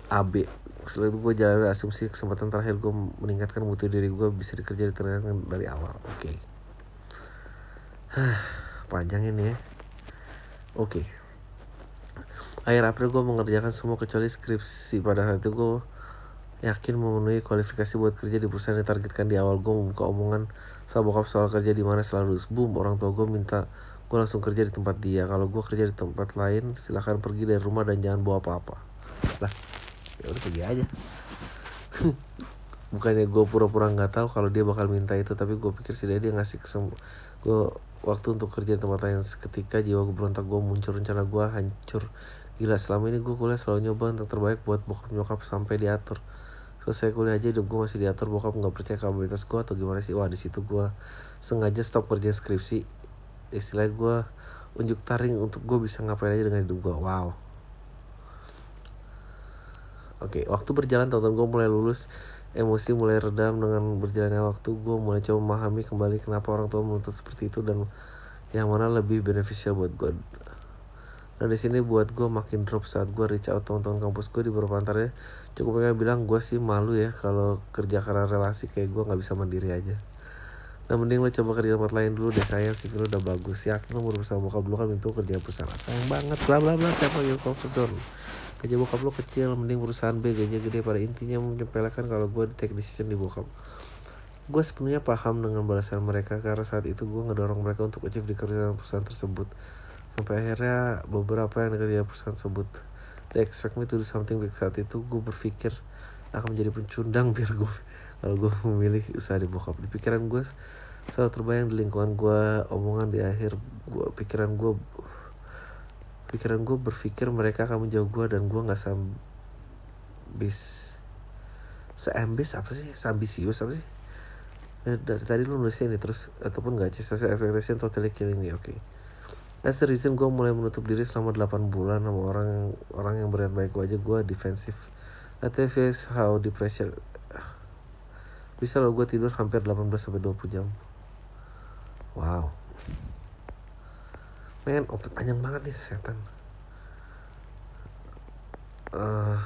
AB setelah itu gue jalan asumsi kesempatan terakhir gue meningkatkan mutu diri gue bisa dikerja di dari awal. Oke. okay. *sighs* panjang ini ya. Oke. Okay. akhir April gue mengerjakan semua kecuali skripsi. Pada saat itu gue yakin memenuhi kualifikasi buat kerja di perusahaan yang ditargetkan di awal. Gue membuka omongan sama bokap soal kerja di mana selalu boom. Orang tua gue minta gue langsung kerja di tempat dia. Kalau gue kerja di tempat lain silahkan pergi dari rumah dan jangan bawa apa-apa. Lah ya udah pergi aja. *laughs* Bukannya gue pura-pura nggak tahu kalau dia bakal minta itu tapi gue pikir sih dia ngasih kesem gue waktu untuk kerja di tempat lain. Seketika jiwa gue berontak gue muncul rencana gue hancur. Gila selama ini gue kuliah selalu nyoba untuk terbaik buat bokap nyokap sampai diatur. Selesai kuliah aja hidup gue masih diatur bokap nggak percaya kapabilitas gue atau gimana sih? Wah di situ gue sengaja stop kerja skripsi. Istilahnya gue unjuk taring untuk gue bisa ngapain aja dengan hidup gue Wow. Oke, waktu berjalan tahun gue mulai lulus, emosi mulai redam dengan berjalannya waktu. Gue mulai coba memahami kembali kenapa orang tua menuntut seperti itu dan yang mana lebih beneficial buat gue. Nah di sini buat gue makin drop saat gue reach out teman-teman kampus gue di beberapa antaranya cukup pengen bilang gue sih malu ya kalau kerja karena relasi kayak gue nggak bisa mandiri aja. Nah mending lo coba kerja tempat lain dulu deh sayang sih lo udah bagus ya lo mau berusaha bokap dulu kan itu kerja perusahaan sayang banget bla bla bla siapa yang profesor gaji bokap lo kecil mending perusahaan B gajinya gede pada intinya menyepelekan kalau gue take decision di bokap. Gue sepenuhnya paham dengan balasan mereka karena saat itu gue ngedorong mereka untuk achieve di kerjaan perusahaan tersebut. Sampai akhirnya beberapa yang kerja perusahaan tersebut they expect me to do something big. Saat itu gue berpikir akan menjadi pencundang biar gue *laughs* kalau gue memilih usaha di bokap. Di pikiran gue selalu terbayang di lingkungan gue omongan di akhir gue pikiran gue pikiran gue berpikir mereka akan menjauh gue dan gue nggak sambis seambis apa sih sambisius apa sih ya, dari tadi lu nulisnya ini terus ataupun nggak sih saya expectation totally killing me oke okay. That's the reason gue mulai menutup diri selama 8 bulan sama orang orang yang berian baik gue aja gue defensif. That feels how depression *sighs* bisa lo gue tidur hampir 18 sampai 20 jam. Wow men oke panjang banget nih setan. Uh,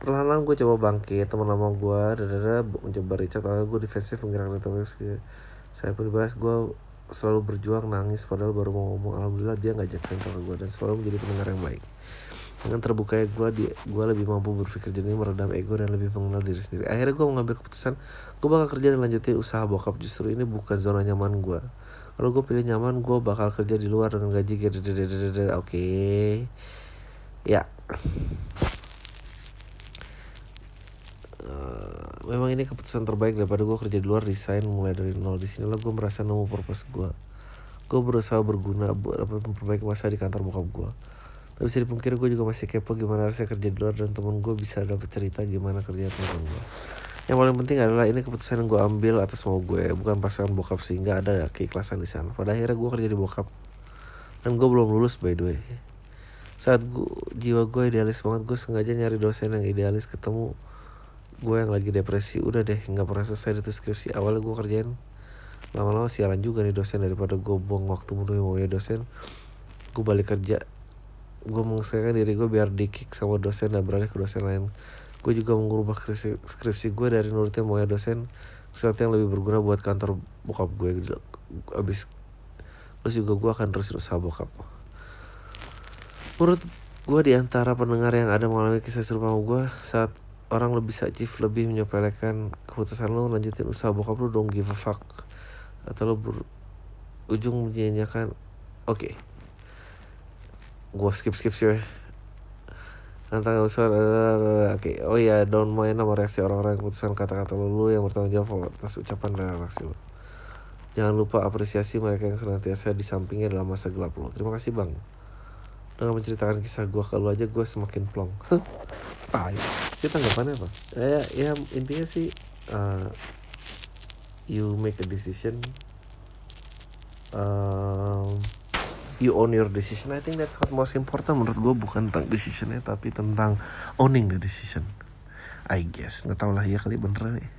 perlahan-lahan gue coba bangkit teman lama gue dadada mencoba Richard awalnya gue defensif menggerakkan terus saya pun dibahas gue selalu berjuang nangis padahal baru mau ngomong alhamdulillah dia ngajak ke gue dan selalu menjadi pendengar yang baik. Dengan terbukanya gue di gue lebih mampu berpikir jernih meredam ego dan lebih mengenal diri sendiri. Akhirnya gue mengambil keputusan gue bakal kerja dan lanjutin usaha bokap. Justru ini bukan zona nyaman gue kalau gue pilih nyaman gue bakal kerja di luar dengan gaji gede oke. Okay. ya. Uh, memang ini keputusan terbaik daripada gue kerja di luar desain mulai dari nol. Di sini lo gue merasa nemu purpose gue gue berusaha berguna buat memperbaiki masa di kantor bokap gue tapi bisa dipungkiri gue juga masih kepo gimana rasanya kerja di luar dan temen gue bisa dapet cerita gimana kerja temen gue yang paling penting adalah ini keputusan yang gue ambil atas mau gue bukan pasangan bokap sehingga ada keikhlasan di sana. Pada akhirnya gue kerja di bokap. Dan gue belum lulus by the way. Saat gue, jiwa gue idealis banget gue sengaja nyari dosen yang idealis. Ketemu gue yang lagi depresi. Udah deh nggak pernah selesai itu skripsi. Awalnya gue kerjain lama-lama sialan juga nih dosen. Daripada gue buang waktu mulu mau ya dosen gue balik kerja. Gue mengusahakan diri gue biar di kick sama dosen dan beralih ke dosen lain gue juga mengubah skripsi, skripsi gue dari nurutin mau ya dosen sesuatu yang lebih berguna buat kantor bokap gue gitu. abis terus juga gue akan terus usaha bokap menurut gue di antara pendengar yang ada mengalami kisah serupa sama gue saat orang lebih sakit lebih menyepelekan keputusan lo lanjutin usaha bokap lo dong give a fuck atau lo berujung menyanyikan oke okay. gue skip skip sih tentang usaha oke okay. oh ya don't mind sama reaksi orang-orang keputusan kata-kata lu yang bertanggung jawab atas ucapan dan reaksi lu. Jangan lupa apresiasi mereka yang senantiasa di sampingnya dalam masa gelap lo terima kasih bang. Dengan menceritakan kisah gue ke lu aja gue semakin plong. Ya kita tanggapannya apa? Ya, ya intinya sih uh, you make a decision you own your decision. I think that's what most important menurut gue bukan tentang decisionnya tapi tentang owning the decision. I guess. Nggak tau lah ya kali bener nih.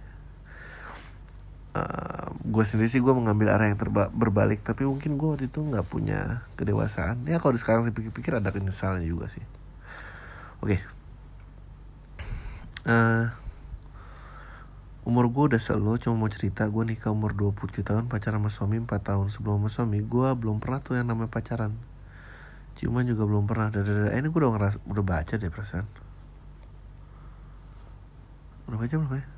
Uh, gue sendiri sih gue mengambil arah yang terba berbalik tapi mungkin gue waktu itu nggak punya kedewasaan. Ya kalau sekarang dipikir-pikir ada penyesalan juga sih. Oke. Okay. uh, umur gue udah selalu cuma mau cerita gue nikah umur 27 tahun pacaran sama suami 4 tahun. Sebelum sama suami gue belum pernah tuh yang namanya pacaran. Cuman juga belum pernah. Dadada eh, ini gue udah ngeras udah baca deh perasaan. Udah baca belum ya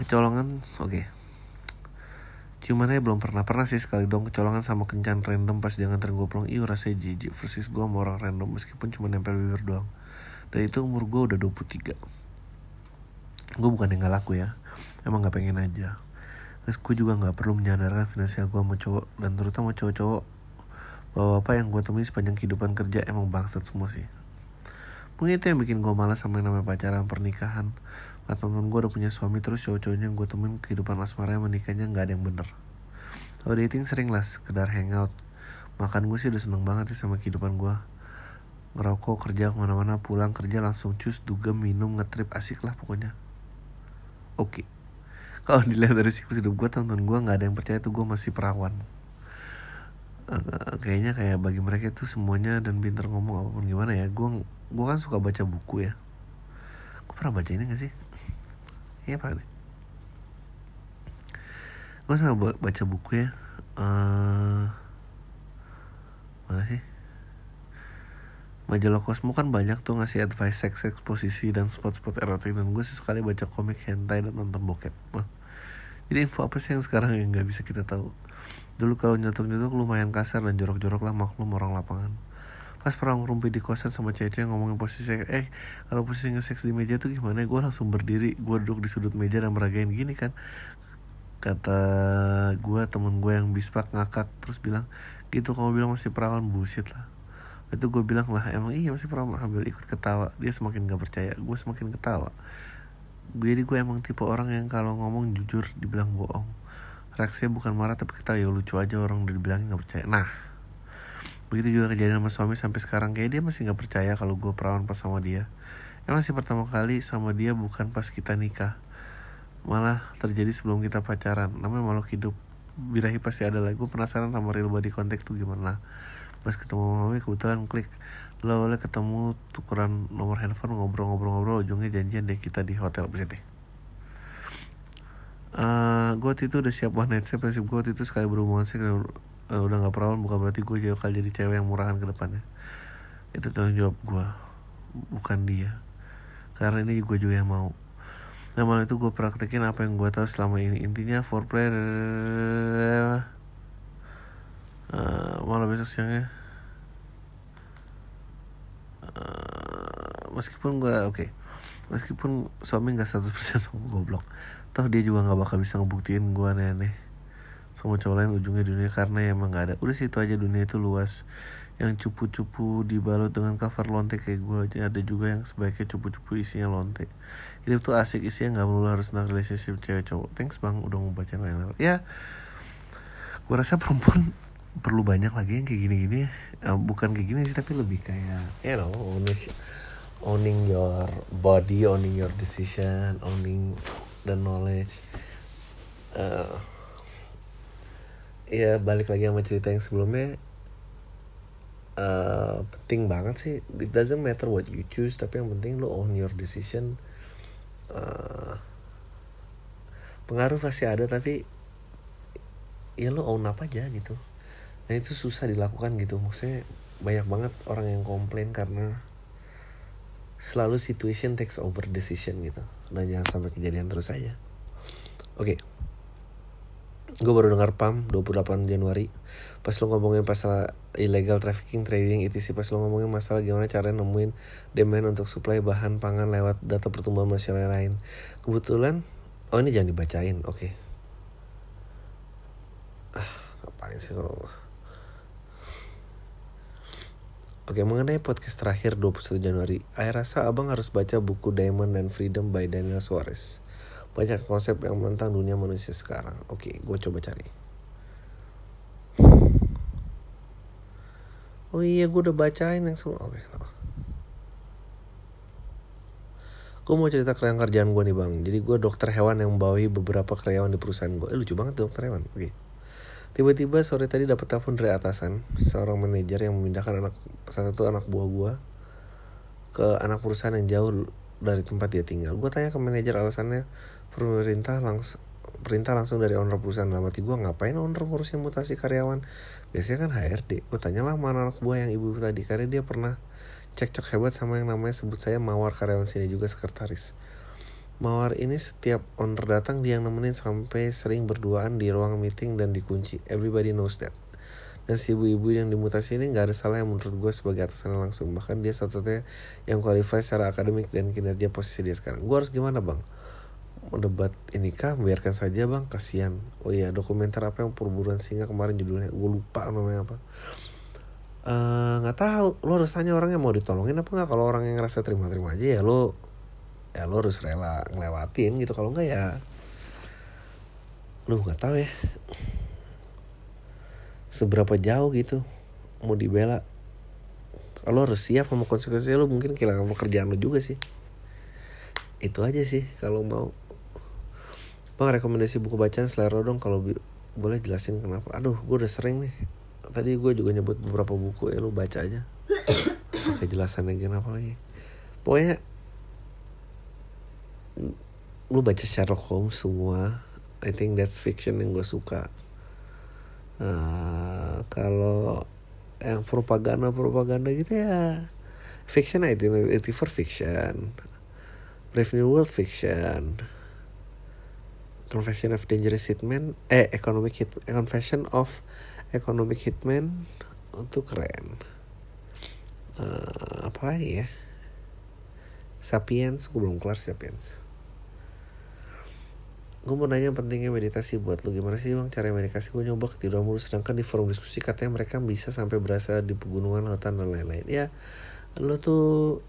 kecolongan oke. Okay. Cumannya belum pernah pernah sih sekali dong kecolongan sama kencan random pas jangan nganterin gue pulang. Iya rasanya jijik versus gue sama orang random meskipun cuma nempel bibir doang. Dan itu umur gue udah 23 gue bukan yang gak laku ya emang gak pengen aja terus gue juga gak perlu menyadarkan finansial gue sama cowok dan terutama cowok-cowok Bapak-bapak yang gue temui sepanjang kehidupan kerja emang bangsat semua sih. Mungkin itu yang bikin gue malas sama yang namanya pacaran pernikahan. Nah temen gue udah punya suami terus cowok-cowoknya yang gue temuin kehidupan asmaranya menikahnya nggak ada yang bener. Kalau dating sering lah sekedar hangout. Makan gue sih udah seneng banget sih sama kehidupan gue. Ngerokok, kerja ke mana-mana, pulang kerja langsung cus, dugem, minum, ngetrip, asik lah pokoknya. Oke. Kalau dilihat dari siklus hidup gue, teman-teman gue nggak ada yang percaya tuh gue masih perawan. Uh, kayaknya kayak bagi mereka itu semuanya dan pinter ngomong apa pun gimana ya. Gue gue kan suka baca buku ya. Gue pernah baca ini gak sih? Iya pernah deh. Gue suka baca buku ya. Uh, mana sih? Majalah Cosmo kan banyak tuh ngasih advice seks eksposisi dan spot-spot erotik. Dan gue sih sekali baca komik hentai dan nonton bokep. Wah. jadi info apa sih yang sekarang yang nggak bisa kita tahu? Dulu kalau nyetok-nyetok lumayan kasar dan jorok-jorok lah maklum orang lapangan. Pas perang rumpi di kosan sama cewek ngomongin posisi eh kalau posisi nge-seks di meja tuh gimana? Gue langsung berdiri gue duduk di sudut meja dan meragain gini kan. Kata gue temen gue yang bispak ngakak terus bilang gitu kamu bilang masih perawan bullshit lah itu gue bilang lah emang iya masih pernah ambil ikut ketawa. Dia semakin gak percaya gue semakin ketawa. Jadi gue emang tipe orang yang kalau ngomong jujur dibilang bohong. Reaksinya bukan marah tapi ketawa. Ya lucu aja orang udah dibilangin gak percaya. Nah begitu juga kejadian sama suami sampai sekarang. Kayak dia masih gak percaya kalau gue perawan pas sama dia. Emang sih pertama kali sama dia bukan pas kita nikah. Malah terjadi sebelum kita pacaran. Namanya makhluk hidup. Birahi pasti ada lah. Gue penasaran sama real body contact tuh gimana pas ketemu mami kebetulan klik. Lo boleh ketemu tukeran nomor handphone ngobrol-ngobrol-ngobrol. Ujungnya janjian deh kita di hotel bisa deh uh, gue itu udah siap one night stand prinsip gue itu sekali berhubungan sih uh, udah nggak perawan bukan berarti gue jauh kali jadi cewek yang murahan ke depannya. Itu tanggung jawab gue bukan dia. Karena ini gue juga yang mau. Nah malam itu gue praktekin apa yang gue tahu selama ini. Intinya foreplay uh, malah besok siangnya uh, meskipun gue oke. Okay. meskipun suami nggak 100% sama goblok. Toh dia juga nggak bakal bisa ngebuktiin gue aneh-aneh sama cowok lain ujungnya dunia karena ya emang gak ada. Udah situ aja. Dunia itu luas. Yang cupu-cupu dibalut dengan cover lonte kayak gue aja. Ada juga yang sebaiknya cupu-cupu isinya lonte. Hidup tuh asik isinya nggak melulu harus tentang relationship cewek cowok thanks bang udah mau baca ya gue rasa perempuan perlu banyak lagi yang kayak gini-gini uh, bukan kayak gini sih tapi lebih kayak you know owning, owning your body owning your decision owning the knowledge. Uh, ya balik lagi sama cerita yang sebelumnya. Uh, penting banget sih. It doesn't matter what you choose tapi yang penting lo own your decision. Uh, pengaruh pasti ada tapi ya lo own apa aja gitu dan itu susah dilakukan gitu. Maksudnya banyak banget orang yang komplain karena selalu situation takes over decision gitu. Dan jangan sampai kejadian terus aja. Oke. Okay. gue baru dengar PAM 28 Januari. Pas lo ngomongin masalah illegal trafficking trading sih pas lo ngomongin masalah gimana cara nemuin demand untuk supply bahan pangan lewat data pertumbuhan masyarakat lain. Kebetulan oh ini jangan dibacain oke. Okay. ah ngapain sih kalau Oke, mengenai podcast terakhir 21 Januari, saya rasa abang harus baca buku Diamond and Freedom by Daniel Suarez. Banyak konsep yang menentang dunia manusia sekarang. Oke, gue coba cari. Oh iya, gue udah bacain yang semua. Oke, Gue mau cerita kerjaan kerjaan gue nih bang. Jadi gue dokter hewan yang membawahi beberapa karyawan di perusahaan gue. Eh lucu banget dokter hewan. Oke. Tiba-tiba sore tadi dapat telepon dari atasan, seorang manajer yang memindahkan anak satu anak buah gua ke anak perusahaan yang jauh dari tempat dia tinggal. Gue tanya ke manajer alasannya pemerintah langsung perintah langsung dari owner perusahaan. Dalam hati gue ngapain owner ngurusin mutasi karyawan? Biasanya kan HRD gue tanyalah mana anak buah yang ibu tadi karena dia pernah cekcok hebat sama yang namanya sebut saya mawar karyawan sini juga sekretaris Mawar ini setiap owner datang dia yang nemenin sampai sering berduaan di ruang meeting dan dikunci. Everybody knows that. Dan si ibu-ibu yang dimutasi ini gak ada salah yang menurut gue sebagai atasannya langsung. Bahkan dia satu-satunya yang qualify secara akademik dan kinerja posisi dia sekarang. Gue harus gimana bang? Mendebat ini kah? Biarkan saja bang, kasihan. Oh iya, dokumenter apa yang perburuan singa kemarin judulnya? Gue lupa namanya apa. eh, nggak tahu lo harus tanya orangnya mau ditolongin apa nggak kalau orang yang ngerasa terima-terima aja ya lo ya lo harus rela ngelewatin gitu. Kalau enggak ya lu nggak tahu ya. Seberapa jauh gitu mau dibela. Kalau harus siap sama konsekuensinya lu mungkin kehilangan pekerjaan lu juga sih. Itu aja sih kalau mau. Bang rekomendasi buku bacaan selera dong. Kalau boleh jelasin kenapa? Aduh gue udah sering nih. Tadi gue juga nyebut beberapa buku ya lu baca aja. *coughs* Pakai jelasannya kenapa lagi? Pokoknya lu baca Sherlock Holmes semua I think that's fiction yang gue suka. Nah, kalau yang propaganda propaganda gitu ya fiction I think for fiction Brave New World fiction Confession of Dangerous Hitman eh Economic Hit Confession of Economic Hitman itu keren. Eh, apa lagi ya Sapiens gue belum kelar Sapiens. Gue mau nanya pentingnya meditasi buat lu. Gimana sih bang cara meditasi? Gue nyoba ketiduran mulu sedangkan di forum diskusi katanya mereka bisa sampai berasa di pegunungan lautan dan lain-lain. Ya lo tuh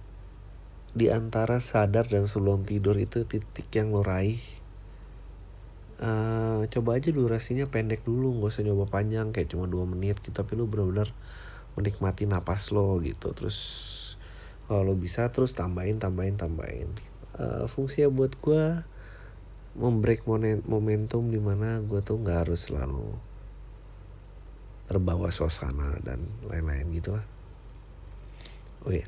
di antara sadar dan sebelum tidur itu titik yang lo raih. Eh, coba aja durasinya pendek dulu nggak usah nyoba panjang kayak cuma dua menit gitu. Tapi lu benar-benar menikmati napas lo gitu. Terus kalau lo bisa terus tambahin tambahin tambahin. Eh, fungsinya buat gue membreak momen- momentum di mana gue tuh nggak harus selalu terbawa suasana dan lain-lain gitu lah oh iya.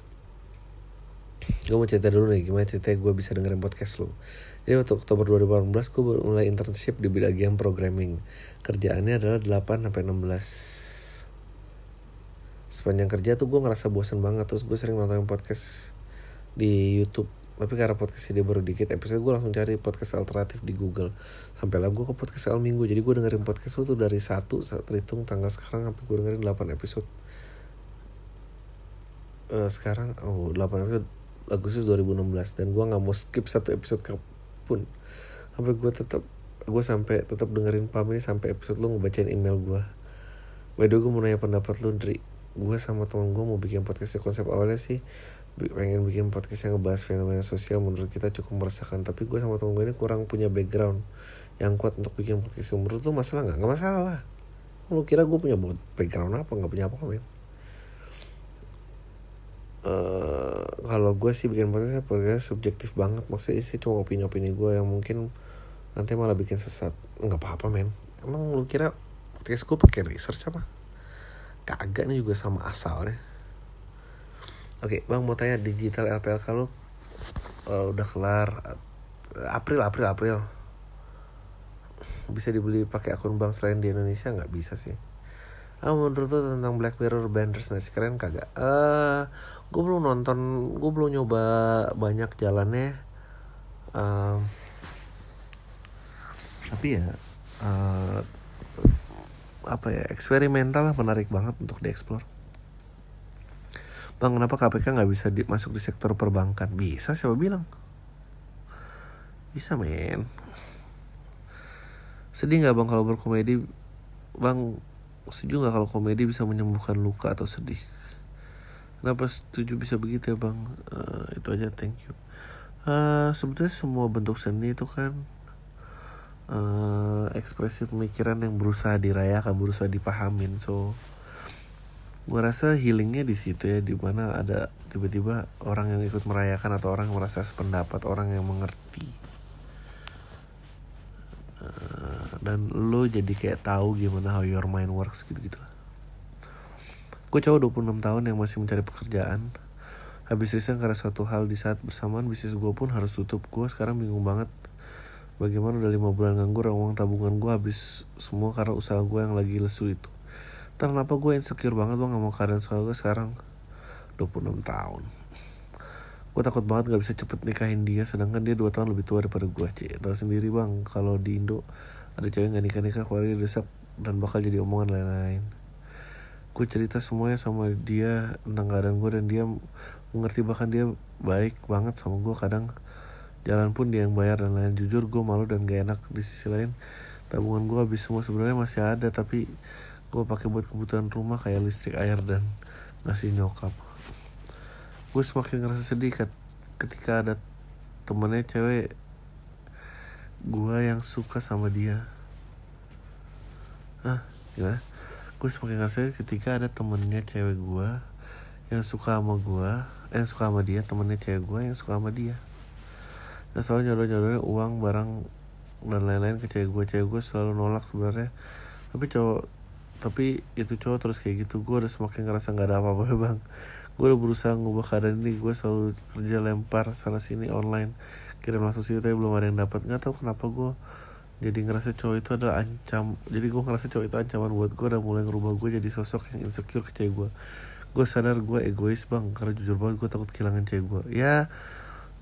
Gue mau cerita dulu nih gimana ceritanya gue bisa dengerin podcast lu. Jadi waktu Oktober 2018 gue mulai internship di bidang programming. Kerjaannya adalah 8 sampai 16 sepanjang kerja tuh gue ngerasa bosen banget terus gue sering nonton podcast di YouTube. Tapi karena podcastnya dia baru dikit episode gue langsung cari podcast alternatif di Google. Sampai lah gue ke podcast al minggu. Jadi gue dengerin podcast lu tuh dari satu saat terhitung tanggal sekarang sampai gue dengerin 8 episode. Eh, sekarang oh 8 episode Agustus 2016 dan gue nggak mau skip satu episode pun sampai gue tetap gue sampai tetap dengerin pam ini sampai episode lu ngebacain email gue by the way gue mau nanya pendapat lu Dri gue sama temen gue mau bikin podcast konsep awalnya sih pengen bikin podcast yang ngebahas fenomena sosial menurut kita cukup meresahkan. Tapi gue sama temen gue ini kurang punya background yang kuat untuk bikin podcast menurut lu masalah nggak? Nggak masalah lah. Lu kira gue punya background apa? Nggak punya apa-apa men. Eh kalau gue sih bikin podcast podcast subjektif banget. Maksudnya sih cuma opini-opini gue yang mungkin nanti malah bikin sesat. Nggak apa-apa men. Emang lu kira podcast gue pakai research apa kagak nih juga sama asalnya. Oke bang mau tanya digital LPL kalau udah kelar? April April April. Bisa dibeli pakai akun bank selain di Indonesia? Nggak bisa sih. Ah, menurut lu tentang Black Mirror Bandersnatch keren kagak? Eh, gue belum nonton, gue belum nyoba banyak jalannya. Em, tapi ya, eh, apa ya eksperimental lah menarik banget untuk dieksplor. Bang, kenapa KPK nggak bisa di- masuk di sektor perbankan? Bisa, siapa bilang? Bisa, men. Sedih nggak bang kalau berkomedi? Bang, setuju nggak kalau komedi bisa menyembuhkan luka atau sedih? Kenapa setuju bisa begitu ya bang? Eh, itu aja, thank you. Eh, sebetulnya semua bentuk seni itu kan eh ekspresi pemikiran yang berusaha dirayakan, berusaha dipahamin. So, gua rasa healingnya di situ ya, di mana ada tiba-tiba orang yang ikut merayakan atau orang yang merasa sependapat, orang yang mengerti. Eh, dan lo jadi kayak tahu gimana how your mind works gitu-gitu lah. Gue cowok 26 tahun yang masih mencari pekerjaan. Habis resign karena suatu hal di saat bersamaan bisnis gue pun harus tutup. Gue sekarang bingung banget bagaimana udah lima bulan nganggur uang tabungan gue habis semua karena usaha gue yang lagi lesu itu. Entah kenapa gue insecure banget gak mau keadaan usaha gue sekarang 26 tahun. Gue takut banget gak bisa cepet nikahin dia sedangkan dia 2 tahun lebih tua daripada gue. Cik, tahu sendiri bang kalau di Indo ada cewek gak nikah-nikah keluarga desak dan bakal jadi omongan lain-lain. Gue cerita semuanya sama dia tentang keadaan gue dan dia mengerti bahkan dia baik banget sama gue kadang jalan pun dia yang bayar dan lain jujur gue malu dan gak enak di sisi lain. Tabungan gue habis semua sebenarnya masih ada tapi gue pakai buat kebutuhan rumah kayak listrik air dan ngasih nyokap. Gue semakin ngerasa sedih ket- ketika ada temennya cewek gue yang suka sama dia. Ah gimana? Gue semakin ngerasa sedih ketika ada temennya cewek gue yang suka sama gue eh, yang suka sama dia temennya cewek gue yang suka sama dia dan selalu nyodor nyodorin uang barang dan lain-lain ke cewek gue cewek gue selalu nolak sebenarnya. Tapi cowok tapi itu cowok terus kayak gitu gue udah semakin ngerasa nggak ada apa-apa *laughs* bang. Gue udah berusaha ngubah keadaan ini. Gue selalu kerja lempar sana sini online. Kirim langsung sini tapi belum ada yang dapat nggak tahu kenapa gue jadi ngerasa cowok itu adalah ancam jadi gue ngerasa cowok itu ancaman buat gue udah mulai ngerubah gue jadi sosok yang insecure ke cewek gue gue sadar gue egois bang. Karena jujur banget gue takut kehilangan cewek gue ya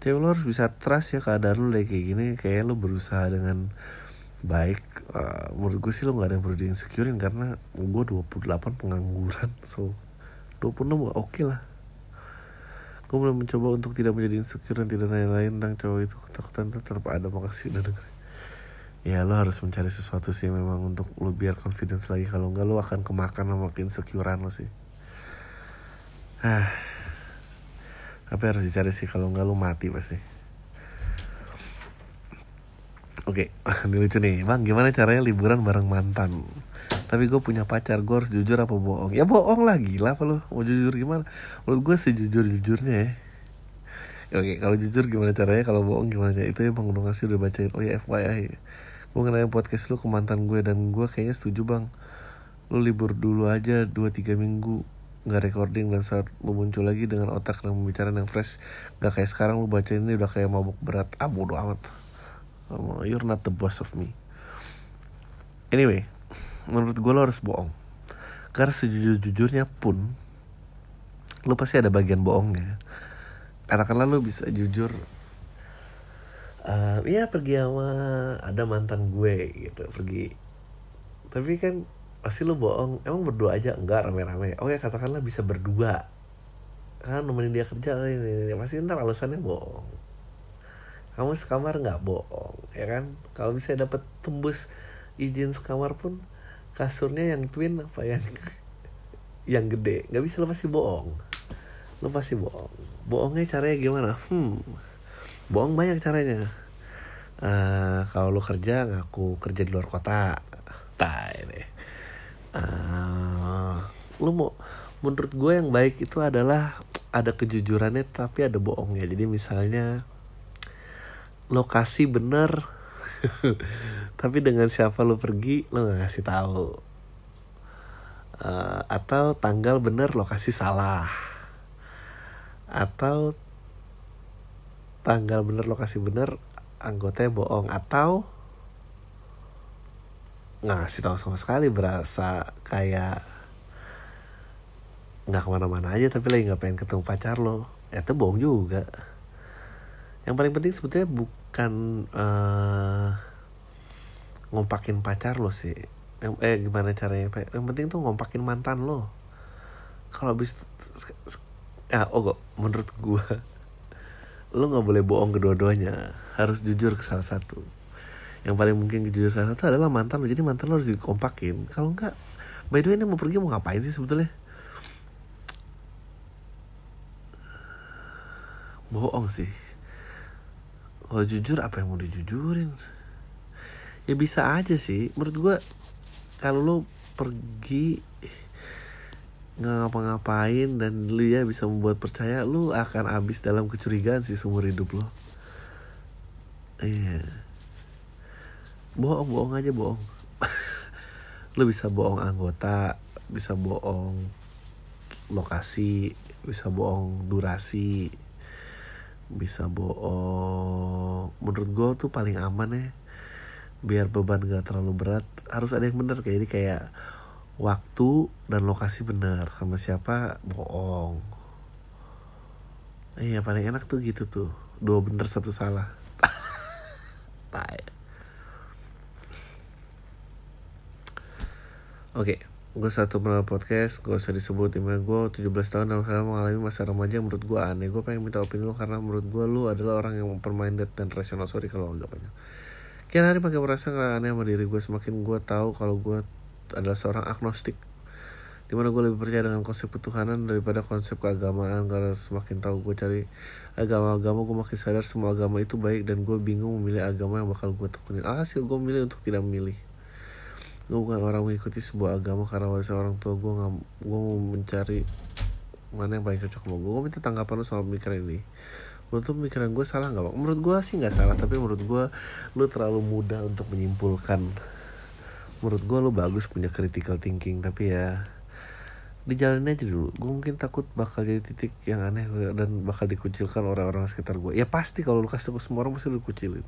cewek lo harus bisa trust ya keadaan lo kayak gini kayak lo berusaha dengan baik uh, menurut gue sih lo gak ada yang perlu di insecurein karena gue 28 pengangguran *laughs* so 26 oke okay lah. Gue mulai mencoba untuk tidak menjadi insecure dan tidak lain-lain tentang cowok itu ketakutan tetap ada makasih udah dengerin. Ya lo harus mencari sesuatu sih memang untuk lo biar confidence lagi kalau enggak lo akan kemakan sama keinsecurean lo sih. Ah tapi harus dicari sih kalau enggak lo mati pasti Oke, *laughs* ini lucu nih, bang. Gimana caranya liburan bareng mantan? Tapi gue punya pacar, gue harus jujur apa bohong? Ya bohong lah, gila apa lo? Mau jujur gimana? Menurut gue sejujur jujurnya ya. Oke, kalau jujur gimana caranya? Kalau bohong gimana caranya? Itu yang bang udah ngasih udah bacain. Oh ya FYI, gue ngenalin podcast lu ke mantan gue dan gue kayaknya setuju bang. Lu libur dulu aja 2-3 minggu nggak recording dan saat lu muncul lagi dengan otak dan pembicaraan yang fresh gak kayak sekarang lu baca ini udah kayak mabuk berat ah bodo amat You're not the boss of me. Anyway, menurut gue lo harus bohong. Karena sejujur-jujurnya pun, lo pasti ada bagian bohongnya. Katakanlah lo bisa jujur, uh, pergi sama ada mantan gue gitu, pergi. Tapi kan pasti lo bohong. Emang berdua aja? Enggak rame-rame. Oh ya katakanlah bisa berdua. Kan nemenin dia kerja, ini, ini, ini. pasti ntar alasannya bohong. Kamu sekamar nggak? Bohong ya kan? Kalau bisa dapat tembus izin sekamar pun kasurnya yang twin apa yang *laughs* yang gede. Nggak bisa lo pasti bohong. Lo pasti bohong. Bohongnya caranya gimana? Hmm. Bohong banyak caranya. Uh, kalau lo kerja ngaku kerja di luar kota. Tak ini uh, lo mau menurut gue yang baik itu adalah ada kejujurannya tapi ada bohongnya. Jadi misalnya lokasi bener *laughs* tapi dengan siapa lo pergi lo nggak ngasih tahu. Uh, atau tanggal bener lokasi salah. Atau tanggal bener lokasi bener anggotanya bohong. Atau ngasih tahu sama sekali berasa kayak nggak ke mana-mana aja tapi lagi nggak pengen ketemu pacar lo. Ya itu bohong juga. Yang paling penting sebetulnya bukan uh, ngompakin pacar lo sih. Eh gimana caranya? Yang penting tuh ngompakin mantan lo. Kalau habis ya oh kok menurut gua *laughs* lo nggak boleh bohong kedua-duanya. Harus jujur ke salah satu yang paling mungkin jujur salah satu adalah mantan lo. Jadi mantan lo harus dikompakin. Kalau enggak by the way ini mau pergi mau ngapain sih sebetulnya? Bohong sih. Kalau jujur apa yang mau dijujurin? Ya bisa aja sih. Menurut gue kalau lo pergi nggak ngapa-ngapain dan lu ya bisa membuat percaya lu akan habis dalam kecurigaan sih seumur hidup lo. Iya bohong bohong aja bohong. *laughs* Lu bisa bohong anggota bisa bohong lokasi bisa bohong durasi bisa bohong menurut gue tuh paling aman ya. Biar beban gak terlalu berat harus ada yang bener. Kayak ini kayak waktu dan lokasi bener. Sama siapa? Bohong. Iya paling enak tuh gitu tuh. Dua bener satu salah *laughs* oke gue satu mengenal podcast gue usah disebut email gue 17 tahun dalam sekarang mengalami masa remaja menurut gue aneh. Gue pengen minta opini lu karena menurut gue lu adalah orang yang open-minded dan rasional. Sorry kalau agak banyak. Kian hari makin merasa gak aneh sama diri gue semakin gue tahu kalau gue adalah seorang agnostik di mana gue lebih percaya dengan konsep ketuhanan daripada konsep keagamaan. Karena semakin tahu gue cari agama-agama gue makin sadar semua agama itu baik dan gue bingung memilih agama yang bakal gue tekunin. Alhasil gue memilih untuk tidak memilih gue bukan orang mengikuti sebuah agama karena warisan orang tua gue nggak gue mau mencari mana yang paling cocok sama gue gue minta tanggapan lu soal pemikiran ini. Menurut lu pemikiran gue salah nggak menurut gue sih nggak salah tapi menurut gue lu terlalu mudah untuk menyimpulkan. Menurut gue lu bagus punya critical thinking tapi ya dijalanin aja dulu. Gue mungkin takut bakal jadi titik yang aneh dan bakal dikucilkan orang-orang sekitar gue ya pasti kalau lu kasih semua orang pasti lu kucilin.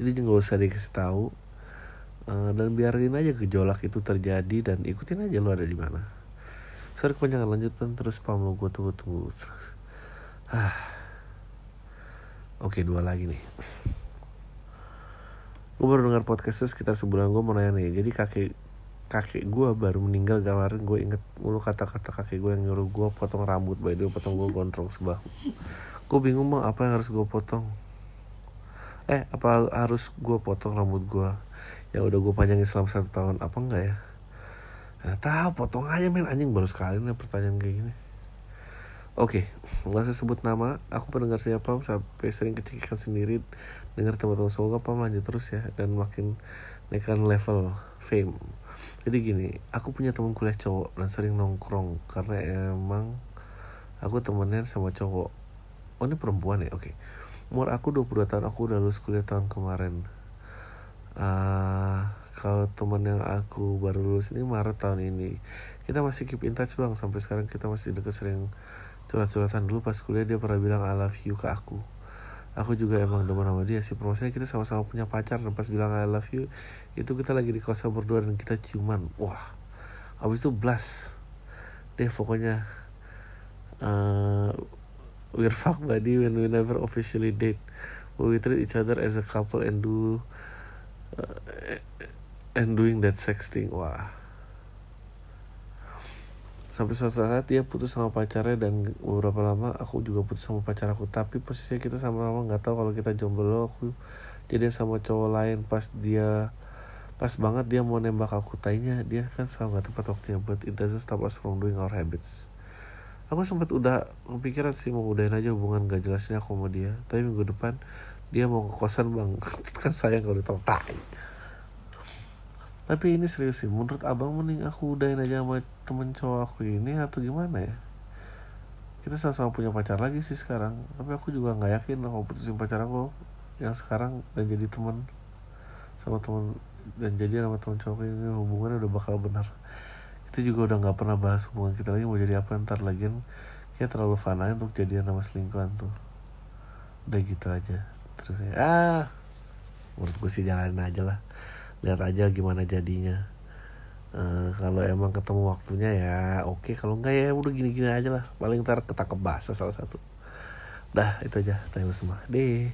Jadi nggak usah dikasih tahu uh, dan biarin aja gejolak itu terjadi dan ikutin aja lu ada di mana. Sorry kepanjangan lanjutan. Terus pam lu gue tunggu tunggu ah. Oke dua lagi nih. Gue baru dengar podcastnya sekitar sebulan. Gue mau nanya nih. Jadi kakek kakek gue baru meninggal kemarin. Gue inget mulu kata-kata kakek gue yang nyuruh gue potong rambut. By the way potong gue gondrong sebahu gue bingung bang apa yang harus gue potong? Eh apa harus gue potong rambut gue yang udah gue panjangin selama satu tahun apa enggak ya? Nah, tahu potong aja men. Anjing baru sekali nih pertanyaan kayak gini. Oke, okay, nggak usah sebut nama. Aku pendengar siapa sampai sering kecekikan sendiri dengar teman-teman semoga Pam lanjut terus ya dan makin naikkan level fame. Jadi gini aku punya teman kuliah cowok dan sering nongkrong karena emang aku temennya sama cowok. Oh ini perempuan ya? Oke. Okay. umur aku 22 tahun aku udah lulus kuliah tahun kemarin uh, kalau teman yang aku baru lulus ini Maret tahun ini. Kita masih keep in touch bang. Sampai sekarang kita masih deket sering curhat-curhatan. Dulu pas kuliah dia pernah bilang I love you ke aku. Aku juga emang demen sama dia sih. Promosinya kita sama-sama punya pacar dan pas bilang I love you itu kita lagi di kosan berdua dan kita ciuman. Wah. Habis itu blast. Deh pokoknya uh, we're fuck buddy. When we never officially date. But we treat each other as a couple and do and doing that sex thing wah. Sampai suatu saat dia putus sama pacarnya dan beberapa lama aku juga putus sama pacar aku. Tapi posisinya kita sama-sama nggak tahu kalau kita jomblo aku jadi sama cowok lain pas dia pas banget dia mau nembak aku. Tanya dia kan selalu nggak tepat waktunya but it doesn't stop us from doing our habits. Aku sempat udah kepikiran sih mau udahin aja hubungan gak jelasnya aku sama dia. Tapi minggu depan dia mau ke kosan bang. *laughs* Kan sayang kalau ditau tai. Tapi ini serius sih. Menurut abang mending aku udahin aja sama temen cowok aku ini atau gimana ya? Kita sama-sama punya pacar lagi sih sekarang. Tapi aku juga nggak yakin aku putusin pacar aku yang sekarang dan jadi teman sama temen dan jadi sama temen cowok ini hubungannya udah bakal benar. Kita juga udah nggak pernah bahas hubungan kita lagi mau jadi apa ntar lagi. Kayak terlalu fun aja untuk jadian sama selingkuhan tuh. Udah gitu aja terus ya ah menurut gue sih jalanin aja lah. Lihat aja gimana jadinya. Uh, kalau emang ketemu waktunya ya oke. Okay. kalau enggak ya udah gini-gini aja lah. Paling ntar ketangkep basah salah satu. Dah itu aja. Tanya semua. Deh